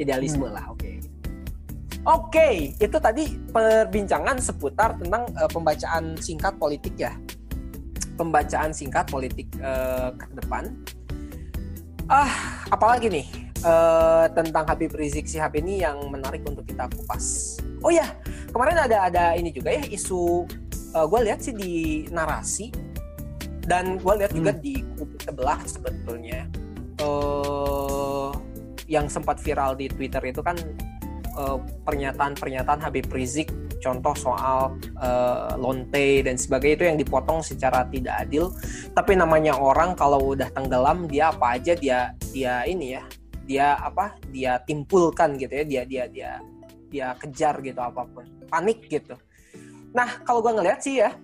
Idealisme hmm. lah oke. Okay. oke okay, itu tadi perbincangan seputar tentang uh, pembacaan singkat politik ya. Pembacaan singkat politik uh, ke depan. Ah apalagi nih uh, tentang Habib Rizik Sihab ini yang menarik untuk kita kupas oh ya kemarin ada ada ini juga ya isu uh, eh, gue lihat sih di narasi dan gue lihat juga hmm. di kubu sebelah sebetulnya uh, yang sempat viral di Twitter itu kan pernyataan pernyataan-pernyataan Habib Rizik contoh soal uh, lonte dan sebagainya itu yang dipotong secara tidak adil tapi namanya orang kalau udah tenggelam dia apa aja dia dia ini ya dia apa dia timpulkan gitu ya dia dia dia dia kejar gitu apa pun. Panik gitu. Nah kalau gue ngeliat sih ya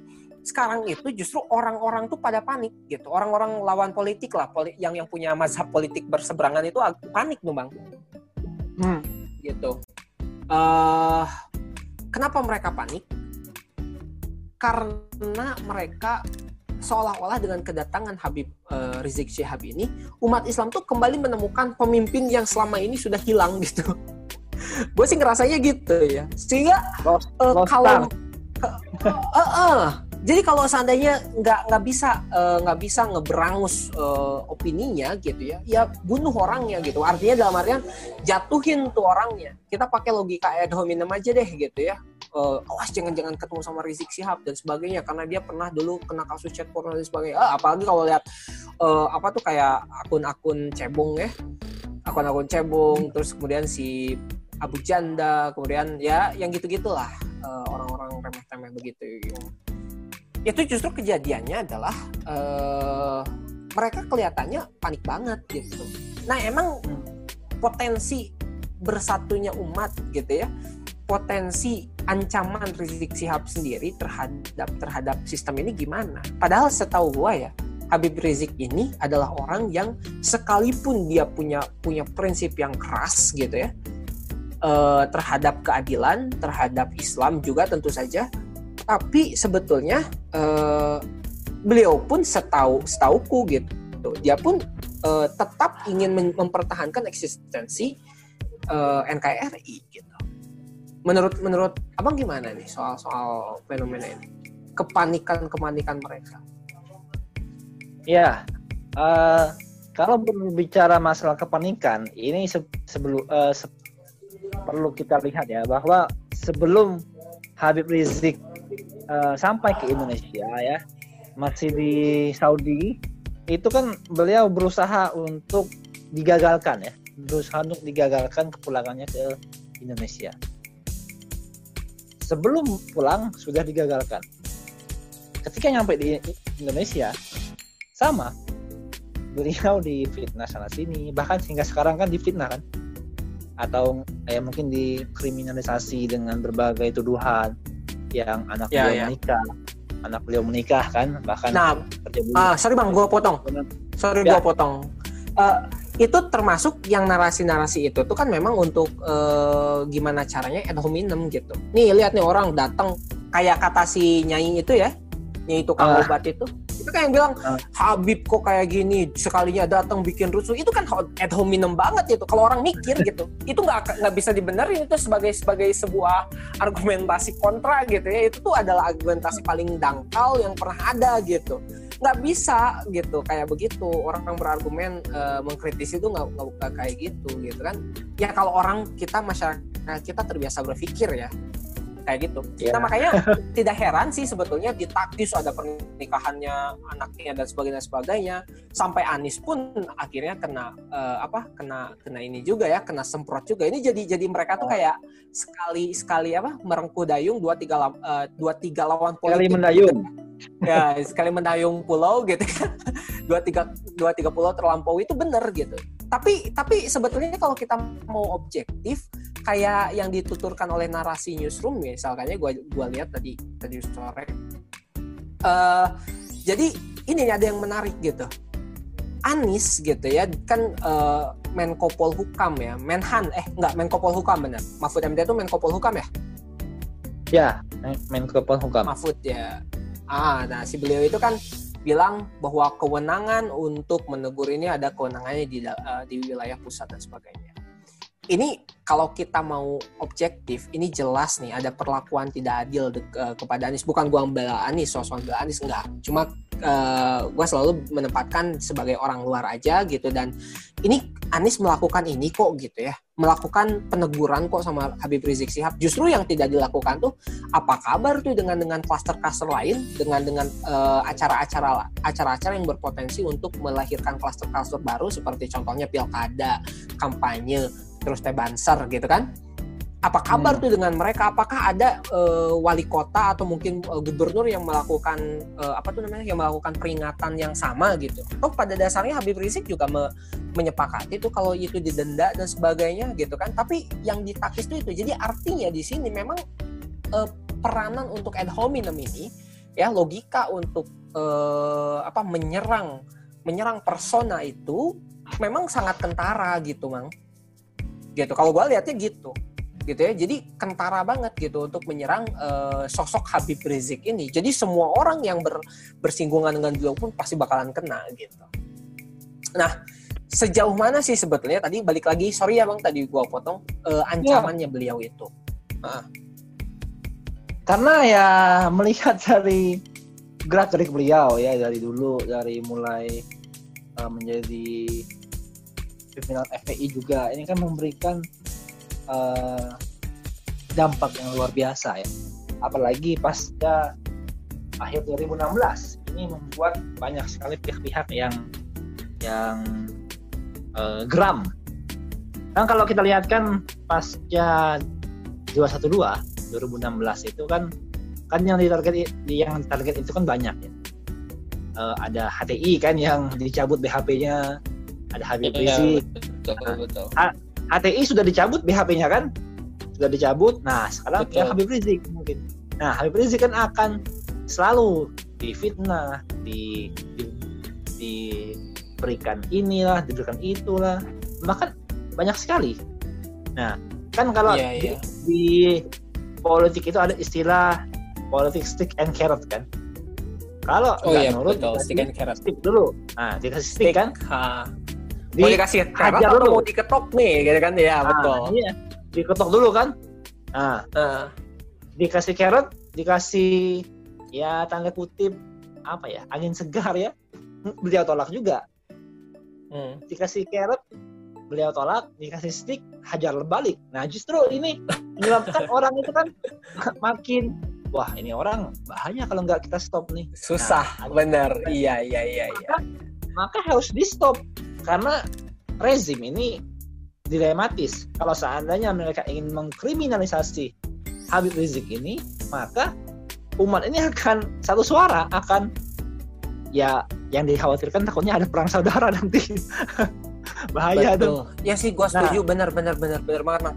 sekarang itu justru orang-orang tuh pada panik gitu. Orang-orang lawan politik lah poli yang yang punya mazhab politik berseberangan itu panik tuh bang. Hmm. gitu. Uh, kenapa mereka panik? Karena mereka seolah-olah dengan kedatangan Habib uh, Rizik Syihab ini umat Islam tuh kembali menemukan pemimpin yang selama ini sudah hilang gitu. [LAUGHS] Gue sih ngerasanya gitu ya. Sehingga lost, uh, kalau uh, uh, uh, jadi kalau seandainya nggak nggak bisa nggak uh, bisa ngeberangus uh, opininya gitu ya ya bunuh orangnya gitu. Artinya dalam artian jatuhin tuh orangnya. Kita pakai logika ad hominem aja deh gitu ya uh, awas jangan-jangan ketemu sama Rizik Sihab dan sebagainya karena dia pernah dulu kena kasus chat porno dan sebagainya uh, apalagi kalau lihat uh, apa tuh kayak akun-akun cebong ya akun-akun cebong terus kemudian si Abu Janda, kemudian ya yang gitu-gitulah uh, orang-orang remeh-remeh begitu. Itu justru kejadiannya adalah uh, mereka kelihatannya panik banget gitu. Nah emang potensi bersatunya umat gitu ya, potensi ancaman Rizik Sihab sendiri terhadap terhadap sistem ini gimana? Padahal setahu gua ya Habib Rizik ini adalah orang yang sekalipun dia punya punya prinsip yang keras gitu ya uh, terhadap keadilan, terhadap Islam juga tentu saja, tapi sebetulnya uh, beliau pun setahu setauku gitu, dia pun uh, tetap ingin mempertahankan eksistensi uh, NKRI gitu. Menurut menurut abang gimana nih soal soal fenomena ini? Kepanikan kepanikan mereka? Ya, uh, kalau berbicara masalah kepanikan, ini se sebelum uh, se perlu kita lihat ya bahwa sebelum Habib Rizik uh, sampai ke Indonesia ya, masih di Saudi, itu kan beliau berusaha untuk digagalkan ya, berusaha untuk digagalkan kepulangannya ke Indonesia. Sebelum pulang sudah digagalkan. Ketika nyampe di Indonesia, sama beliau di fitnah sana sini bahkan hingga sekarang kan difitnah kan atau kayak mungkin dikriminalisasi dengan berbagai tuduhan yang anak ya, beliau ya. menikah anak beliau menikah kan bahkan nah uh, sorry bang gue potong sorry ya. gue potong uh, itu termasuk yang narasi-narasi itu tuh kan memang untuk uh, gimana caranya ad hominem gitu. Nih lihat nih orang datang kayak kata si nyai itu ya nyai tukang uh. obat itu. Itu kan yang bilang uh. Habib kok kayak gini sekalinya datang bikin rusuh. Itu kan ad hominem banget itu. Kalau orang mikir [LAUGHS] gitu itu nggak nggak bisa dibenerin. Itu sebagai sebagai sebuah argumentasi kontra gitu ya. Itu tuh adalah argumentasi paling dangkal yang pernah ada gitu nggak bisa gitu kayak begitu orang yang berargumen uh, mengkritisi itu nggak nggak kayak gitu gitu kan ya kalau orang kita masyarakat kita terbiasa berpikir ya kayak gitu. Yeah. Nah makanya tidak heran sih sebetulnya di taktis ada pernikahannya anaknya dan sebagainya sebagainya sampai Anis pun akhirnya kena uh, apa kena kena ini juga ya kena semprot juga ini jadi jadi mereka tuh kayak sekali sekali apa merengku dayung dua tiga uh, dua tiga lawan politik. Sekali mendayung. Ya sekali mendayung pulau gitu kan. [LAUGHS] Dua tiga dua tiga pulau terlampau itu bener gitu. Tapi tapi sebetulnya kalau kita mau objektif kayak yang dituturkan oleh narasi newsroom misalnya gue gua lihat tadi tadi sore. Uh, jadi ini ada yang menarik gitu. Anis gitu ya kan uh, Menko Polhukam ya Menhan eh enggak Menko Polhukam benar Mahfud MD itu Menko Polhukam ya? Ya Menko Polhukam. Mahfud ya ah nah si beliau itu kan bilang bahwa kewenangan untuk menegur ini ada kewenangannya di uh, di wilayah pusat dan sebagainya ini kalau kita mau objektif, ini jelas nih ada perlakuan tidak adil de, uh, kepada Anies. Bukan gua membela Anies, sosok membela Anies enggak. Cuma uh, gua selalu menempatkan sebagai orang luar aja gitu dan ini Anies melakukan ini kok gitu ya. Melakukan peneguran kok sama Habib Rizik Sihab. Justru yang tidak dilakukan tuh apa kabar tuh dengan dengan klaster-klaster lain dengan dengan uh, acara-acara acara-acara yang berpotensi untuk melahirkan klaster-klaster baru seperti contohnya pilkada, kampanye terus teh banser gitu kan apa kabar hmm. tuh dengan mereka? Apakah ada uh, wali kota atau mungkin uh, gubernur yang melakukan uh, apa tuh namanya yang melakukan peringatan yang sama gitu? Atau pada dasarnya Habib Rizik juga me menyepakati tuh kalau itu didenda dan sebagainya gitu kan. Tapi yang ditakis tuh itu. Jadi artinya di sini memang uh, peranan untuk ad hominem ini ya logika untuk uh, apa menyerang menyerang persona itu memang sangat kentara gitu mang. Gitu. Kalau gue lihatnya gitu gitu ya jadi kentara banget gitu untuk menyerang uh, sosok Habib Rizik ini jadi semua orang yang ber, bersinggungan dengan beliau pun pasti bakalan kena gitu nah sejauh mana sih sebetulnya tadi balik lagi sorry ya bang tadi gue potong uh, ancamannya ya. beliau itu nah. karena ya melihat dari gerak gerik beliau ya dari dulu dari mulai uh, menjadi pimpinan FPI juga ini kan memberikan uh, dampak yang luar biasa ya apalagi pasca akhir 2016 ini membuat banyak sekali pihak-pihak yang yang uh, geram kan kalau kita lihat kan pasca 212 2016 itu kan kan yang ditarget yang target itu kan banyak ya uh, ada HTI kan yang dicabut BHP-nya ada Habib ya, Rizik. Betul, betul. HTI sudah dicabut BHP-nya kan? Sudah dicabut. Nah, sekarang ya Habib Rizik mungkin. Nah, Habib Rizik kan akan selalu difitnah, di, di diberikan inilah diberikan itulah bahkan banyak sekali nah kan kalau Iya, di, iya. di politik itu ada istilah politik stick and carrot kan kalau Oh nggak iya nurut betul, stick and carrot. stick dulu nah dikasih stick kan Ha. Di, mau dikasih hajar dulu. mau diketok nih, gitu kan? Ya, ah, betul. iya diketok dulu kan nah Heeh. dikasih carrot dikasih ya tanda kutip apa ya angin segar ya beliau tolak juga Hmm. dikasih carrot beliau tolak dikasih stick hajar balik nah justru ini menyebabkan [LAUGHS] orang itu kan makin wah ini orang bahaya kalau nggak kita stop nih Susah, Nah, bener. Iya, iya, iya, iya. maka, maka harus di stop karena rezim ini dilematis kalau seandainya mereka ingin mengkriminalisasi Habib Rizik ini maka umat ini akan satu suara akan ya yang dikhawatirkan takutnya ada perang saudara nanti [LAUGHS] bahaya tuh Betul. Ya sih, gua setuju. bener, bener, bener, bener banget, Mang.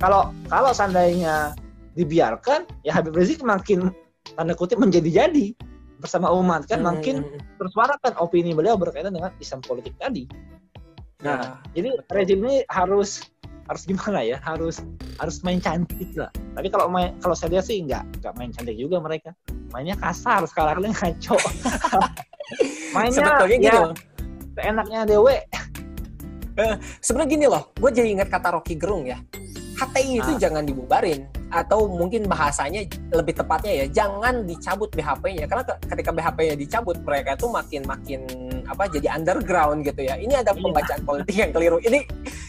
kalau kalau seandainya dibiarkan ya Habib Rizik makin tanda kutip menjadi-jadi bersama umat kan Hmm, makin hmm, hmm. tersuarakan opini beliau berkaitan dengan Islam politik tadi. Nah, Jadi rezim ini harus harus gimana ya? Harus harus main cantik lah. Tapi kalau main kalau saya lihat sih nggak nggak main cantik juga mereka. Mainnya kasar sekarang ini ngaco. [LAUGHS] Mainnya sebetulnya gini ya loh. enaknya dewe. Sebenarnya gini loh, gue jadi ingat kata Rocky Gerung ya. HTI itu Ah. jangan dibubarin atau mungkin bahasanya lebih tepatnya ya jangan dicabut BHP-nya karena ke- ketika BHP-nya dicabut mereka itu makin makin apa jadi underground gitu ya. Ini ada Iya. pembacaan politik yang keliru. Ini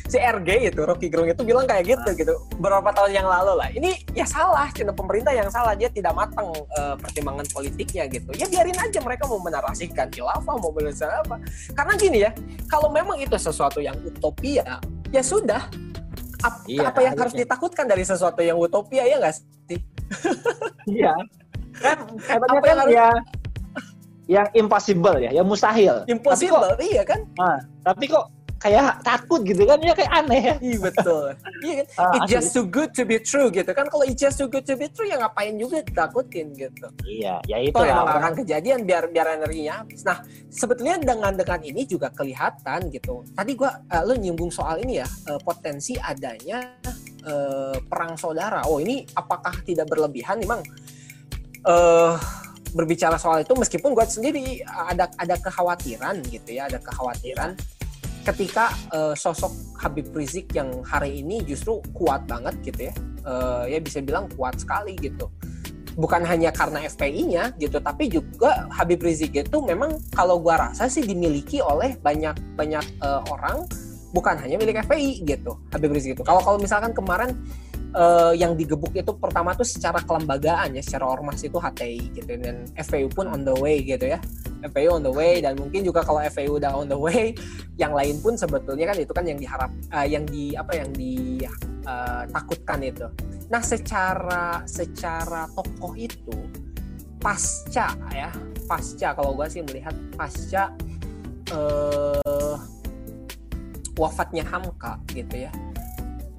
si RG itu Rocky Gerung itu bilang kayak gitu gitu beberapa tahun yang lalu lah. Ini ya salah, cina pemerintah yang salah dia tidak matang eh, pertimbangan politiknya gitu. Ya biarin aja mereka mau menarasikan khilafah mau menarasikan apa. Karena gini ya, kalau memang itu sesuatu yang utopia, ya sudah. Ap- Iya, apa yang harus ditakutkan dari sesuatu yang utopia ya nggak sih? Iya. Kan hebatnya Apa kan yang harus- ya yang impossible ya, yang mustahil. Impossible, iya kan? Tapi kok kayak takut gitu kan ya kayak aneh ya. [LAUGHS] Iya betul. iya kan? Ah, It's just too good to be true gitu kan? Kalau it's just too good to be true ya ngapain juga ditakutin gitu. Iya, ya itu emang lah. akan kejadian biar biar energinya habis. Nah, sebetulnya dengan dengan ini juga kelihatan gitu. Tadi gua eh, lu nyinggung soal ini ya, eh, potensi adanya eh, perang saudara. Oh, ini apakah tidak berlebihan memang eh berbicara soal itu meskipun gue sendiri ada ada kekhawatiran gitu ya, ada kekhawatiran ketika eh, sosok Habib Rizik yang hari ini justru kuat banget gitu ya. Eh, ya bisa bilang kuat sekali gitu bukan hanya karena FPI-nya gitu, tapi juga Habib Rizik itu memang kalau gua rasa sih dimiliki oleh banyak banyak eh, orang, bukan hanya milik FPI gitu. Habib Rizik itu. Kalau kalau misalkan kemarin eh, yang digebuk itu pertama tuh secara kelembagaan ya, secara ormas itu HTI gitu dan FPI pun on the way gitu ya. FPI on the way dan mungkin juga kalau FPI udah on the way, [LAUGHS] yang lain pun sebetulnya kan itu kan yang diharap eh, yang di apa yang ditakutkan itu. Nah, secara secara tokoh itu pasca ya, pasca kalau gue sih melihat pasca eh, wafatnya Hamka gitu ya.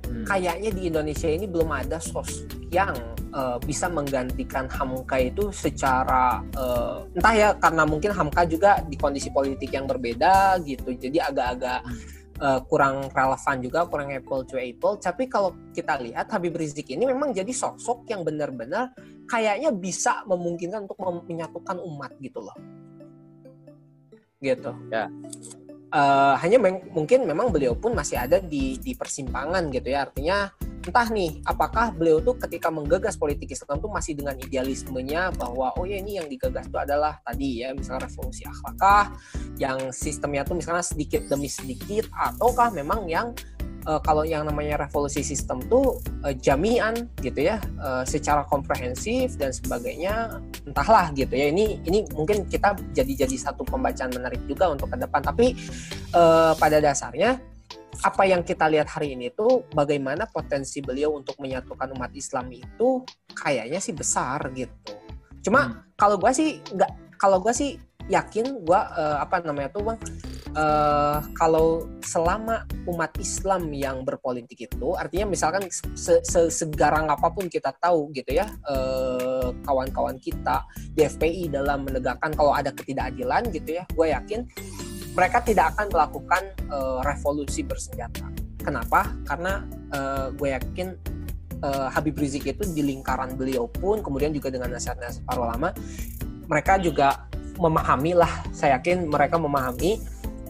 Hmm. Kayaknya di Indonesia ini belum ada sosok yang eh, bisa menggantikan Hamka itu secara eh, entah ya karena mungkin Hamka juga di kondisi politik yang berbeda gitu. Jadi agak-agak eh, kurang relevan juga, kurang apple to apple. Tapi kalau kita lihat Habib Rizik ini memang jadi sosok yang benar-benar kayaknya bisa memungkinkan untuk menyatukan umat gitu loh. Gitu. Ya. Eh, hanya meng- mungkin memang beliau pun masih ada di di persimpangan gitu ya. Artinya entah nih apakah beliau tuh ketika menggagas politik Islam tuh masih dengan idealismenya bahwa oh ya ini yang digagas itu adalah tadi ya misalnya revolusi akhlakah yang sistemnya tuh misalnya sedikit demi sedikit ataukah memang yang eh, kalau yang namanya revolusi sistem tuh eh, jamian gitu ya eh, secara komprehensif dan sebagainya entahlah gitu ya ini ini mungkin kita jadi jadi satu pembacaan menarik juga untuk ke depan tapi eh, pada dasarnya apa yang kita lihat hari ini tuh bagaimana potensi beliau untuk menyatukan umat Islam itu kayaknya sih besar gitu. Cuma Hmm. kalau gua sih nggak kalau gua sih yakin gua eh, apa namanya tuh bang uh, kalau selama umat Islam yang berpolitik itu artinya misalkan se -se segarang apa pun kita tahu gitu ya uh, kawan-kawan kita di FPI dalam menegakkan kalau ada ketidakadilan gitu ya gue yakin mereka tidak akan melakukan uh, revolusi bersenjata. Kenapa? Karena uh, gue yakin uh, Habib Rizik itu di lingkaran beliau pun kemudian juga dengan nasihat-nasihat para ulama mereka juga memahami lah saya yakin mereka memahami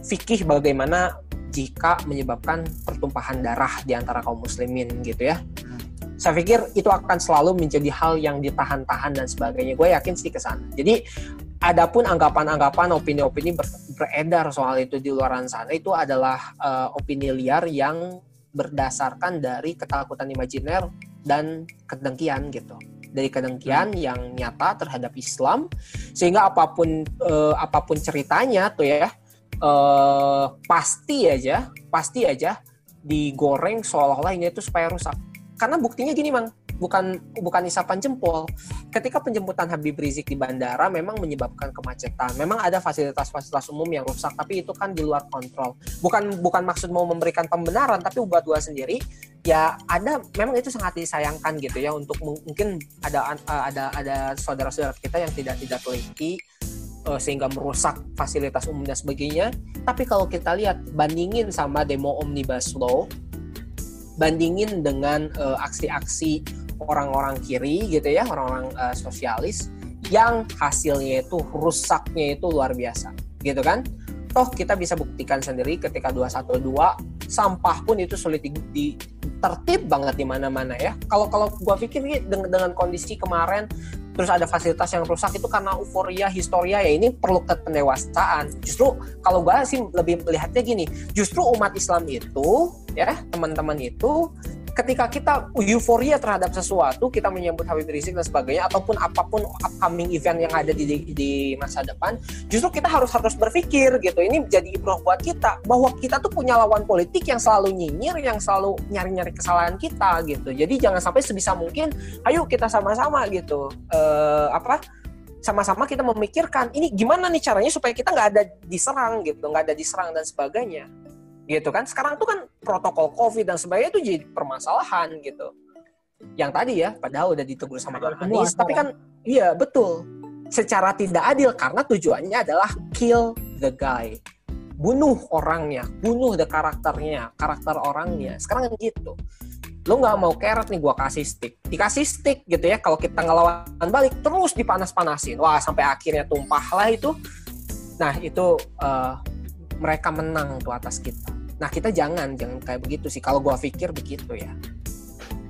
fikih bagaimana jika menyebabkan pertumpahan darah di antara kaum muslimin gitu ya. Saya pikir itu akan selalu menjadi hal yang ditahan-tahan dan sebagainya. Gue yakin sih ke sana. Jadi adapun anggapan-anggapan opini-opini ber beredar soal itu di luar sana itu adalah uh, opini liar yang berdasarkan dari ketakutan imajiner dan kedengkian gitu. Dari kedengkian hmm. yang nyata terhadap Islam sehingga apa pun uh, apa pun ceritanya tuh ya uh, pasti aja pasti aja digoreng seolah-olah ini itu supaya rusak karena buktinya gini mang bukan bukan isapan jempol. Ketika penjemputan Habib Rizik di bandara memang menyebabkan kemacetan. Memang ada fasilitas-fasilitas umum yang rusak, tapi itu kan di luar kontrol. Bukan bukan maksud mau memberikan pembenaran, tapi buat gua sendiri ya ada memang itu sangat disayangkan gitu ya untuk mungkin ada ada ada saudara-saudara kita yang tidak tidak teliti uh, sehingga merusak fasilitas umum dan sebagainya. Tapi kalau kita lihat bandingin sama demo omnibus law, bandingin dengan uh, aksi-aksi orang-orang kiri gitu ya, orang-orang uh, sosialis yang hasilnya itu rusaknya itu luar biasa, gitu kan? Toh kita bisa buktikan sendiri ketika 212 sampah pun itu sulit di, di tertib banget di mana-mana ya. Kalau kalau gua pikir dengan, dengan kondisi kemarin terus ada fasilitas yang rusak itu karena euforia historia ya ini perlu pendewasaan. Justru kalau gua sih lebih melihatnya gini, justru umat Islam itu ya teman-teman itu ketika kita euforia terhadap sesuatu, kita menyambut Habib Rizik dan sebagainya, ataupun apa pun upcoming event yang ada di, di, masa depan, justru kita harus harus berpikir gitu. Ini jadi ibrah buat kita bahwa kita tuh punya lawan politik yang selalu nyinyir, yang selalu nyari-nyari kesalahan kita gitu. Jadi jangan sampai sebisa mungkin, ayo kita sama-sama gitu. Uh, apa? sama-sama kita memikirkan ini gimana nih caranya supaya kita nggak ada diserang gitu, nggak ada diserang dan sebagainya gitu kan. Sekarang tuh kan protokol covid dan sebagainya itu jadi permasalahan gitu. Yang tadi ya padahal udah ditegur sama Anies tapi kan? iya betul. Secara tidak adil karena tujuannya adalah kill the guy. Bunuh orangnya bunuh the karakternya karakter orangnya. Sekarang kan gitu. Lo nggak mau carrot nih gua kasih stick. Dikasih stick gitu ya kalau kita ngelawan balik terus dipanas-panasin. Wah sampai akhirnya tumpah lah itu. Nah itu uh, mereka menang tuh atas kita Nah kita jangan jangan kayak begitu sih. Kalau gua pikir begitu ya.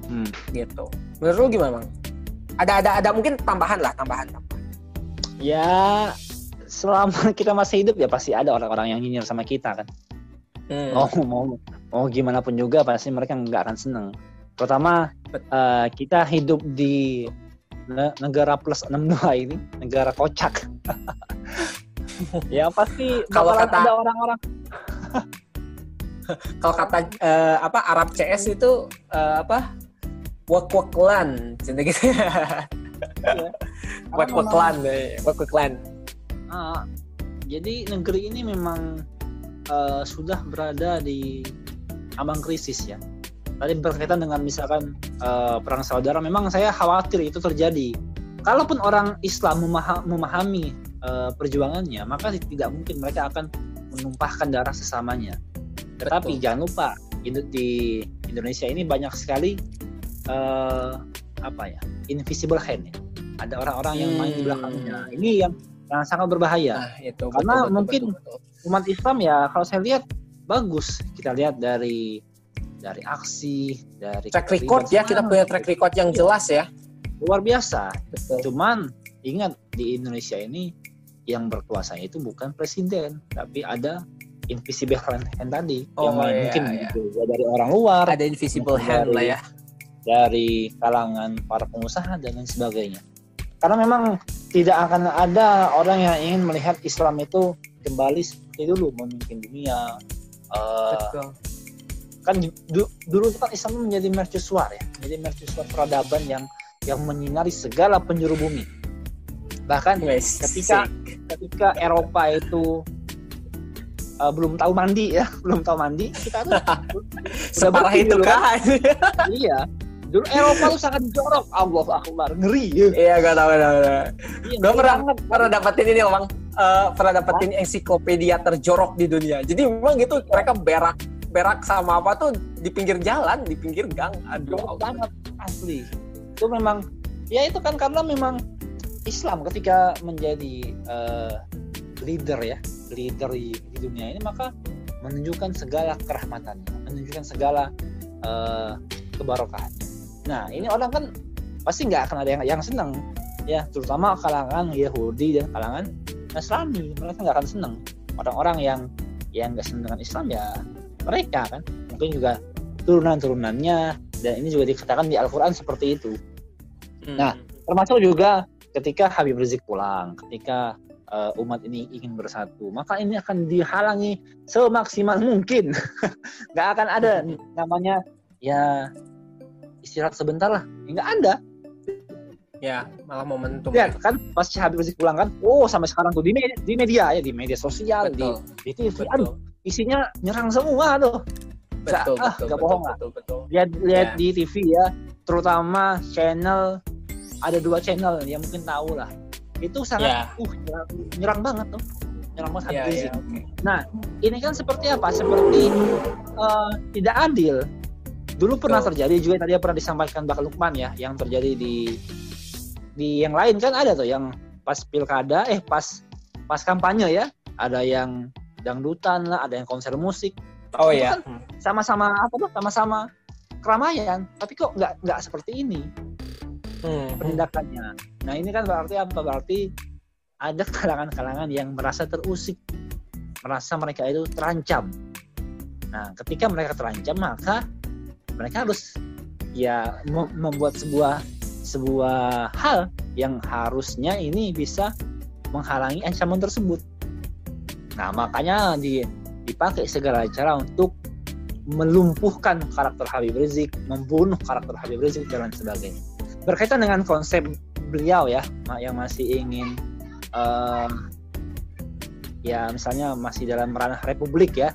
Hmm. Gitu. Menurut lu gimana bang? Ada ada ada mungkin tambahan lah tambahan. tambahan. Ya selama [LAUGHS] kita masih hidup ya pasti ada orang-orang yang nyinyir sama kita kan. Hmm. Oh mau mau gimana pun juga pasti mereka nggak akan seneng. Pertama uh, kita hidup di negara plus 62 ini negara kocak. [LAUGHS] ya pasti kalau kata ada orang-orang [LAUGHS] [LAUGHS] kalau kata uh, apa Arab CS itu uh, apa wak waklan cinta gitu [LAUGHS] wak waklan wak waklan uh, jadi negeri ini memang uh, sudah berada di ambang krisis ya. Tadi berkaitan dengan misalkan uh, perang saudara memang saya khawatir itu terjadi. Kalaupun orang Islam memahami uh, perjuangannya maka tidak mungkin mereka akan menumpahkan darah sesamanya tetapi jangan lupa di Indonesia ini banyak sekali uh, apa ya invisible hand ya. Ada orang-orang yang main di belakangnya. Hmm. Ini yang yang sangat berbahaya. Nah, itu, Karena betul, mungkin betul, betul. umat Islam ya kalau saya lihat bagus. Kita lihat dari dari aksi, dari track record ya kita punya track record yang jelas ya. Luar biasa. Betul. Cuman ingat di Indonesia ini yang berkuasa itu bukan presiden, tapi ada invisible hand, hand tadi. Oh, yang iya, mungkin iya. Gitu, ya, dari orang luar. Ada invisible hand dari, lah ya. dari kalangan para pengusaha dan lain sebagainya. Karena memang tidak akan ada orang yang ingin melihat Islam itu kembali seperti dulu memimpin dunia. Uh, kan du, dulu kan Islam menjadi mercusuar ya menjadi mercusuar peradaban yang yang menyinari segala penjuru bumi. Bahkan yes, ketika ketika Eropa itu uh, belum tahu mandi ya, [LAUGHS] belum tahu mandi, kita tuh [LAUGHS] separah itu dulu kan? [LAUGHS] iya. Dulu Eropa tuh sangat jorok. Allah Akbar, ngeri ya. Iya, gak tahu, gak tahu. Iya, Gue ngeri pernah banget. pernah dapetin ini bang, Eh, pernah dapetin ensiklopedia terjorok di dunia. Jadi memang gitu mereka berak berak sama apa tuh di pinggir jalan, di pinggir gang. Aduh, jorok banget asli. Itu memang ya itu kan karena memang Islam ketika menjadi eh, leader ya, leader di, di dunia ini maka menunjukkan segala kerahmatannya, menunjukkan segala eh, kebarokahannya. Nah, ini orang kan pasti nggak akan ada yang yang senang ya, terutama kalangan Yahudi dan kalangan Nasrani. Mereka nggak akan senang. Orang-orang yang yang nggak senang dengan Islam ya mereka kan mungkin juga turunan-turunannya dan ini juga dikatakan di Al-Quran seperti itu Nah, termasuk juga ketika Habib Rizik pulang ketika uh, umat ini ingin bersatu maka ini akan dihalangi semaksimal mungkin [LAUGHS] nggak akan ada namanya ya istirahat sebentar lah nggak ada ya malah momentum. ya kan pas Habib Rizik pulang kan oh sampai sekarang tuh di media, di media ya di media sosial di, betul, di TV betul, aduh isinya nyerang semua tuh betul, ah, betul, nggak betul, bohong lah. betul, betul. lihat lihat Ya. di TV ya terutama channel ada dua channel yang mungkin tahu lah itu sangat Ya. uh nyerang, nyerang banget tuh nyerang banget Habib ya, Rizik. oke. ini kan seperti apa seperti eh, tidak adil dulu pernah Betul. terjadi juga tadi pernah disampaikan Bak Lukman ya yang terjadi di di yang lain kan ada tuh yang pas pilkada eh pas pas kampanye ya ada yang dangdutan lah ada yang konser musik Oh Itu ya. kan sama-sama apa tuh sama-sama keramaian tapi kok nggak nggak seperti ini Hmm. penindakannya nah ini kan berarti apa? Berarti ada kalangan-kalangan yang merasa terusik. Merasa mereka itu terancam. Nah ketika mereka terancam maka mereka harus ya mem- membuat sebuah sebuah hal yang harusnya ini bisa menghalangi ancaman tersebut. Nah makanya di, dipakai segala cara untuk melumpuhkan karakter Habib Rizik, membunuh karakter Habib Rizik dan sebagainya. Berkaitan dengan konsep beliau ya, yang masih ingin eh, ya misalnya masih dalam ranah republik ya,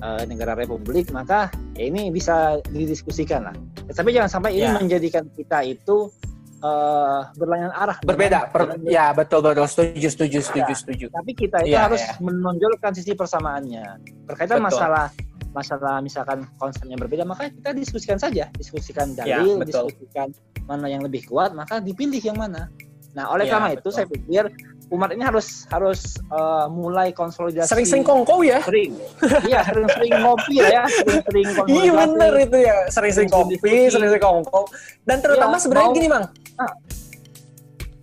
eh, negara republik, maka ya ini bisa didiskusikan lah. Ya, tapi jangan sampai ini Ya. menjadikan kita itu eh, berlayanan arah Berbeda. Per- ya betul betul. Setuju setuju setuju setuju. tapi kita itu Iya, harus iya. menonjolkan sisi persamaannya berkaitan Betul. masalah masalah misalkan konsepnya berbeda maka kita diskusikan saja diskusikan Iya, dalil betul. diskusikan mana yang lebih kuat maka dipilih yang mana nah oleh Iya, karena itu betul. saya pikir umat ini harus harus eh, mulai konsolidasi Sering-sering kongkow ya. sering iya sering-sering ngopi lah ya sering-sering [LAUGHS] Iya bener itu ya. Sering-sering kopi, sering-sering kongkow. Dan terutama Iya, sebenarnya mau- gini bang. Ah.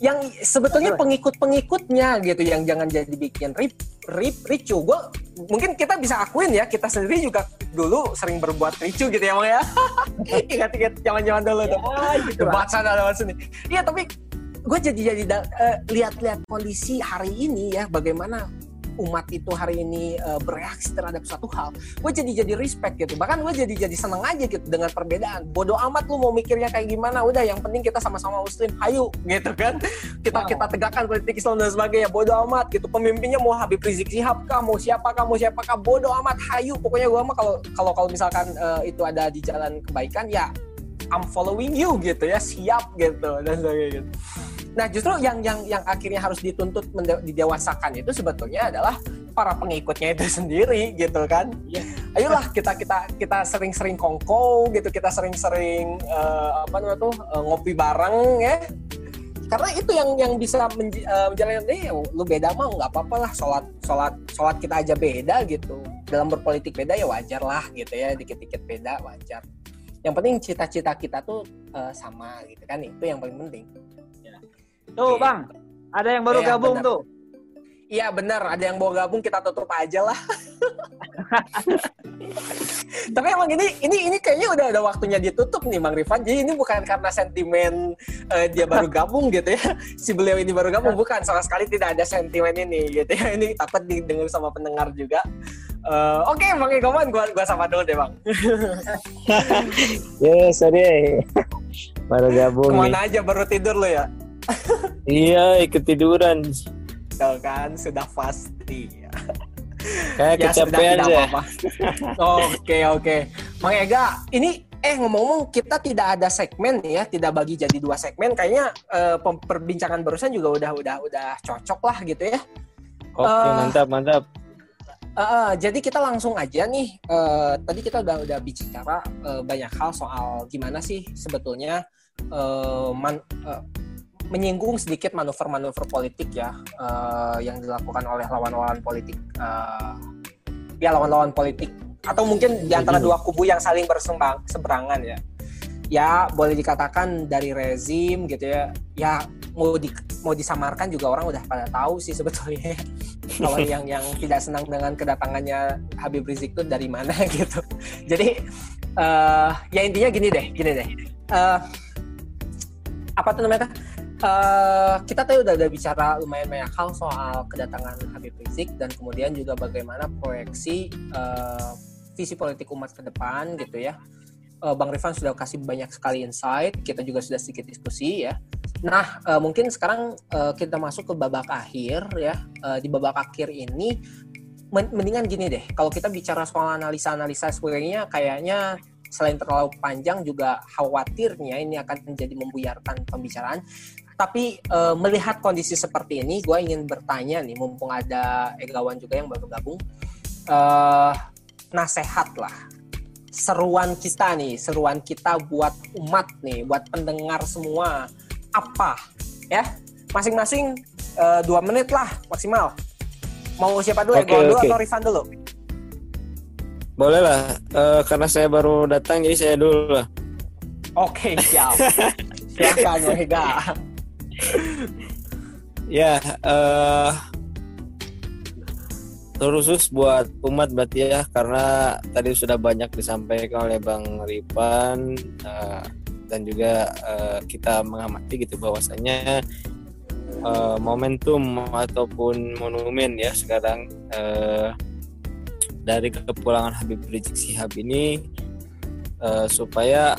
Yang sebetulnya Betul. pengikut-pengikutnya gitu yang jangan jadi bikin rip rip ricu. Gue mungkin kita bisa akuin ya kita sendiri juga dulu sering berbuat ricu gitu ya bang ya. [LAUGHS] Ingat-ingat zaman-zaman dulu tuh. ya gitu debat sana debat sini. Iya tapi gue jadi jadi eh, lihat-lihat kondisi hari ini ya bagaimana umat itu hari ini eh, bereaksi terhadap suatu hal gue jadi jadi respect gitu. Bahkan gue jadi jadi seneng aja gitu dengan perbedaan. Bodoh amat lu mau mikirnya kayak gimana. Udah yang penting kita sama-sama muslim. Hayu [LAUGHS] gitu kan? Kita Wow. kita tegakkan politik Islam dan sebagainya. Bodoh amat gitu. Pemimpinnya mau Habib Rizik Sihab kah? Mau siapa kah? Mau siapa kah? Bodoh amat. Hayu pokoknya gue mah kalau kalau kalau misalkan eh, itu ada di jalan kebaikan ya I'm following you gitu ya. Siap gitu. Dan sebagainya gitu. Nah justru yang yang yang akhirnya harus dituntut didewasakan itu sebetulnya adalah para pengikutnya itu [LAUGHS] sendiri gitu kan. Iya. Ayolah kita kita kita sering-sering kongko gitu kita sering-sering eh, apa namanya tuh eh, ngopi bareng ya. Karena itu yang yang bisa menj- menjalankan eh lu beda mah nggak apa-apa lah sholat sholat sholat kita aja beda gitu. Dalam berpolitik beda ya wajar lah gitu ya dikit-dikit beda wajar. Yang penting cita-cita kita tuh eh, sama gitu kan itu yang paling penting. Tuh bang ada yang baru Iya, gabung benar. tuh Iya benar, ada yang mau gabung kita tutup aja lah. [LAUGHS] Tapi emang ini ini ini kayaknya udah ada waktunya ditutup nih Bang Rifan. Jadi ini bukan karena sentimen eh, dia baru gabung gitu ya. Si beliau ini baru gabung bukan sama sekali tidak ada sentimen ini gitu ya. Ini takut didengar sama pendengar juga. Eh, Oke Bang Ikoman, gua gua sama dulu deh Bang. [LAUGHS] Ya, sorry. Baru gabung nih. Ke mana aja baru tidur lo ya? Iya, ikut tiduran. Tuh kan sudah pasti. Kayak Ya, kecapean ya. Oke, oke. Mang Ega, ini eh ngomong-ngomong kita tidak ada segmen ya, tidak bagi jadi dua segmen. Kayaknya eh, perbincangan barusan juga udah udah udah cocok lah gitu ya. Oke, Eh, mantap, mantap. Eh, eh, jadi kita langsung aja nih. eh, tadi kita udah udah bicara eh, banyak hal soal gimana sih sebetulnya eh, man- eh, menyinggung sedikit manuver-manuver politik ya eh, yang dilakukan oleh lawan-lawan politik. eh, ya lawan-lawan politik atau mungkin di antara dua kubu yang saling bersembang seberangan ya. Ya boleh dikatakan dari rezim gitu ya. Ya mau di mau disamarkan juga orang udah pada tahu sih sebetulnya [LAUGHS] kalau yang yang tidak senang dengan kedatangannya Habib Rizik itu dari mana [LAUGHS] gitu. Jadi eh ya intinya gini deh, gini deh. Eh apa tuh namanya? Eh kita tadi udah udah bicara lumayan banyak hal soal kedatangan Habib Rizik dan kemudian juga bagaimana proyeksi eh, visi politik umat ke depan gitu ya. Eh, Bang Rifan sudah kasih banyak sekali insight, kita juga sudah sedikit diskusi ya. Nah, mungkin sekarang kita masuk ke babak akhir ya. Di babak akhir ini men- mendingan gini deh. Kalau kita bicara soal analisa-analisa sebenarnya kayaknya selain terlalu panjang juga khawatirnya ini akan menjadi membuyarkan pembicaraan. Tapi eh, melihat kondisi seperti ini, gue ingin bertanya nih, mumpung ada Egawan juga yang baru gabung, eh nasehat lah, seruan kita nih, seruan kita buat umat nih, buat pendengar semua, apa ya? Masing-masing eh, dua menit lah maksimal. Mau siapa dulu? Oke, Egawan dulu oke. atau Rifan dulu? Boleh lah, eh, karena saya baru datang jadi saya dulu lah. Oke, siap. Silakan, Ega. Ya, eh terusus buat umat berarti ya, karena tadi sudah banyak disampaikan oleh Bang Ripan eh, dan juga eh, kita mengamati gitu bahwasanya eh, momentum ataupun monumen ya sekarang eh, dari kepulangan Habib Rizik Sihab ini eh, supaya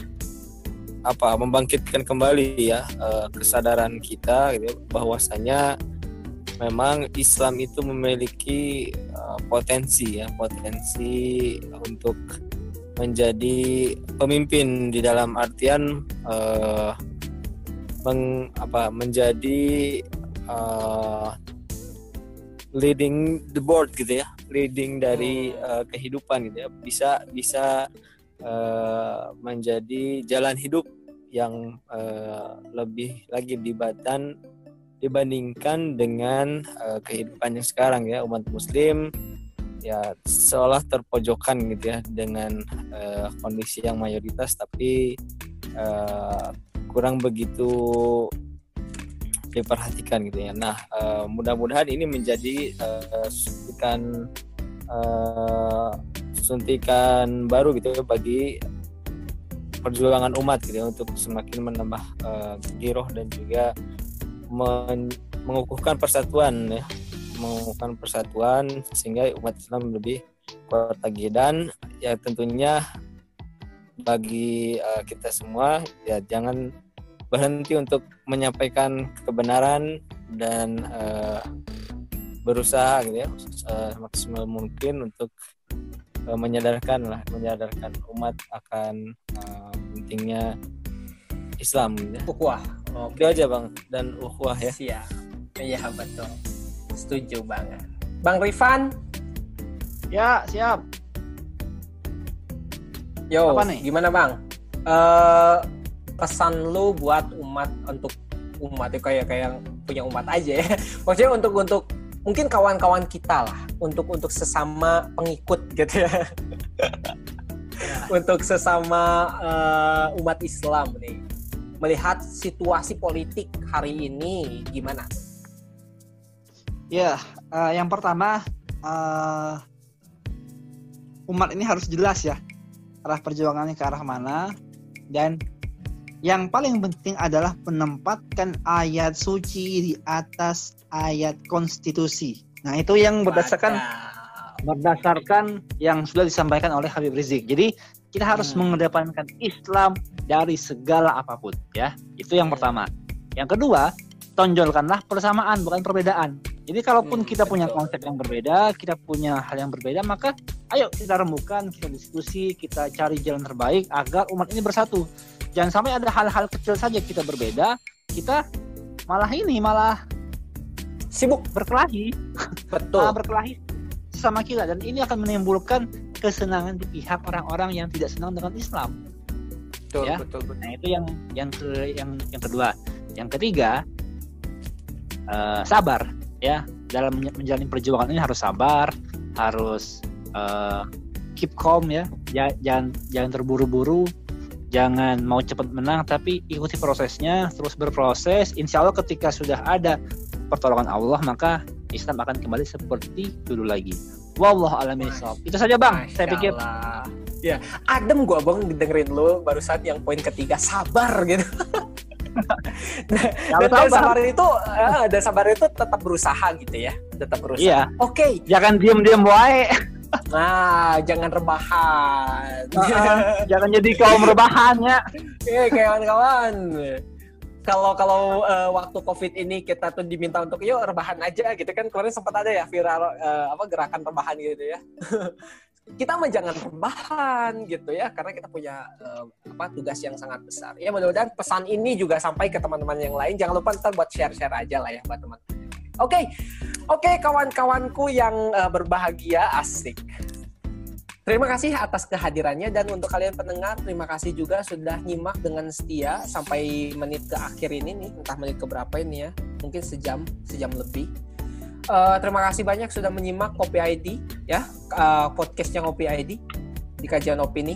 apa membangkitkan kembali ya eh, kesadaran kita gitu ya, bahwasanya memang Islam itu memiliki eh, potensi ya potensi untuk menjadi pemimpin di dalam artian eh, meng, apa menjadi eh, leading the board gitu ya leading dari eh, kehidupan gitu ya bisa bisa eh, menjadi jalan hidup yang eh, lebih lagi dibatan dibandingkan dengan eh, kehidupan yang sekarang ya umat muslim ya seolah terpojokan gitu ya dengan eh, kondisi yang mayoritas tapi eh, kurang begitu diperhatikan gitu ya. Nah, eh, mudah-mudahan ini menjadi eh, suntikan eh, suntikan baru gitu ya bagi perjuangan umat gitu ya untuk semakin menambah eh, giroh dan juga men- mengukuhkan persatuan ya. Mengukuhkan persatuan sehingga umat Islam lebih kuat lagi. Dan ya tentunya bagi eh, kita semua ya jangan berhenti untuk menyampaikan kebenaran dan eh, berusaha gitu ya eh, maksimal mungkin untuk eh, menyadarkan lah menyadarkan umat akan eh, pentingnya Islam gitu ya. Ukhuwah. Itu aja bang dan ukhuwah ya. Siap. Iya betul. Setuju banget. Bang Rifan, Ya, siap. yo, Apa nih? gimana bang? Eh pesan lu buat umat untuk umat ya kayak kayak yang punya umat aja ya. [LAUGHS] Maksudnya untuk untuk mungkin kawan-kawan kita lah, untuk untuk sesama pengikut gitu ya. [LAUGHS] untuk sesama eh, umat Islam nih. Melihat situasi politik hari ini gimana? Ya, eh, yang pertama eh, umat ini harus jelas ya arah perjuangannya ke arah mana dan yang paling penting adalah menempatkan ayat suci di atas ayat konstitusi. Nah, itu yang berdasarkan berdasarkan yang sudah disampaikan oleh Habib Rizik. Jadi kita harus Hmm. mengedepankan Islam dari segala apa pun ya. Itu yang Hmm. pertama. Yang kedua, tonjolkanlah persamaan bukan perbedaan. Jadi kalaupun Hmm, kita punya betul. konsep yang berbeda, kita punya hal yang berbeda, maka ayo kita remukan, kita diskusi, kita cari jalan terbaik agar umat ini bersatu. Jangan sampai ada hal-hal kecil saja kita berbeda, kita malah ini malah Sibuk. berkelahi, Betul. malah berkelahi sama kita dan ini akan menimbulkan kesenangan di pihak orang-orang yang tidak senang dengan Islam. Betul, ya. betul, betul. Nah itu yang yang ke, yang yang kedua. Yang ketiga eh, sabar ya dalam menja- menjalani perjuangan ini harus sabar, harus eh, keep calm ya, Ja- jangan jangan terburu-buru, jangan mau cepat menang tapi ikuti prosesnya, terus berproses. Insya Allah ketika sudah ada pertolongan Allah maka Islam akan kembali seperti dulu lagi. Wallahu a'lam bishawab. Itu saja bang. Saya Masya pikir Allah. Ya, adem gua bang dengerin lu barusan yang poin ketiga sabar gitu. [LAUGHS] kalau dan, sabar. itu, eh, dan sabar itu tetap berusaha gitu ya, tetap berusaha. Iya, Oke, jangan diem-diem wae. nah jangan rebahan. jangan jadi kaum rebahan ya. Oke, [LAUGHS] kawan-kawan. Kalau kalau eh, waktu covid ini kita tuh diminta untuk yuk rebahan aja gitu kan kemarin sempat ada ya viral eh, apa gerakan rebahan gitu ya. [LAUGHS] kita mah jangan rebahan gitu ya karena kita punya eh, apa tugas yang sangat besar. Ya mudah-mudahan pesan ini juga sampai ke teman-teman yang lain. Jangan lupa ntar buat share-share aja lah ya buat teman-teman. Oke, oke kawan-kawanku yang eh, berbahagia asik. Terima kasih atas kehadirannya dan untuk kalian pendengar terima kasih juga sudah nyimak dengan setia sampai menit ke akhir ini nih. Entah menit ke berapa ini ya. Mungkin sejam sejam lebih. Eh, terima kasih banyak sudah menyimak Kopi ID ya. Eh, podcastnya Kopi ID di kajian opini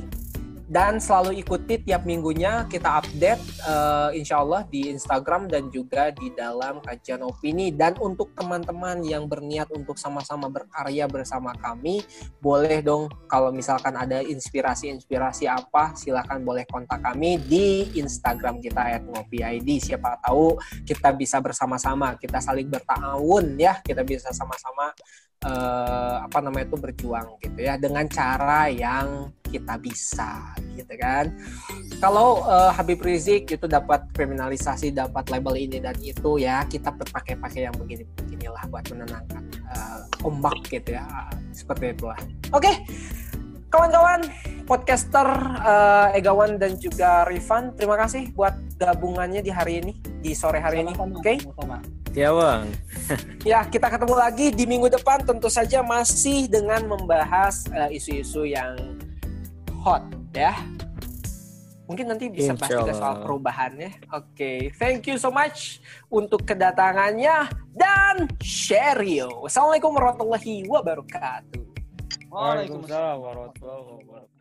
dan selalu ikuti tiap minggunya kita update eh, insya Allah di Instagram dan juga di dalam kajian opini. Dan untuk teman-teman yang berniat untuk sama-sama berkarya bersama kami boleh dong kalau misalkan ada inspirasi-inspirasi apa silakan boleh kontak kami di Instagram kita @ngopiid siapa tahu kita bisa bersama-sama kita saling bertahun ya. Kita bisa sama-sama eh, apa namanya itu berjuang gitu ya dengan cara yang kita bisa gitu kan. Kalau eh, Habib Rizik itu dapat kriminalisasi dapat label ini dan itu ya kita berpakai-pakai yang begini beginilah buat menenangkan eh, ombak gitu ya seperti itulah. Oke kawan-kawan podcaster eh, Egawan dan juga Rifan terima kasih buat gabungannya di hari ini di sore hari ini Sama-sama, oke? sama-sama. Ya bang. Ya, kita ketemu lagi di minggu depan tentu saja masih dengan membahas eh, isu-isu yang hot ya. Mungkin nanti bisa bahas juga soal perubahannya. Oke, thank you so much untuk kedatangannya dan share you. Assalamualaikum warahmatullahi wabarakatuh. Waalaikumsalam. warahmatullahi wabarakatuh.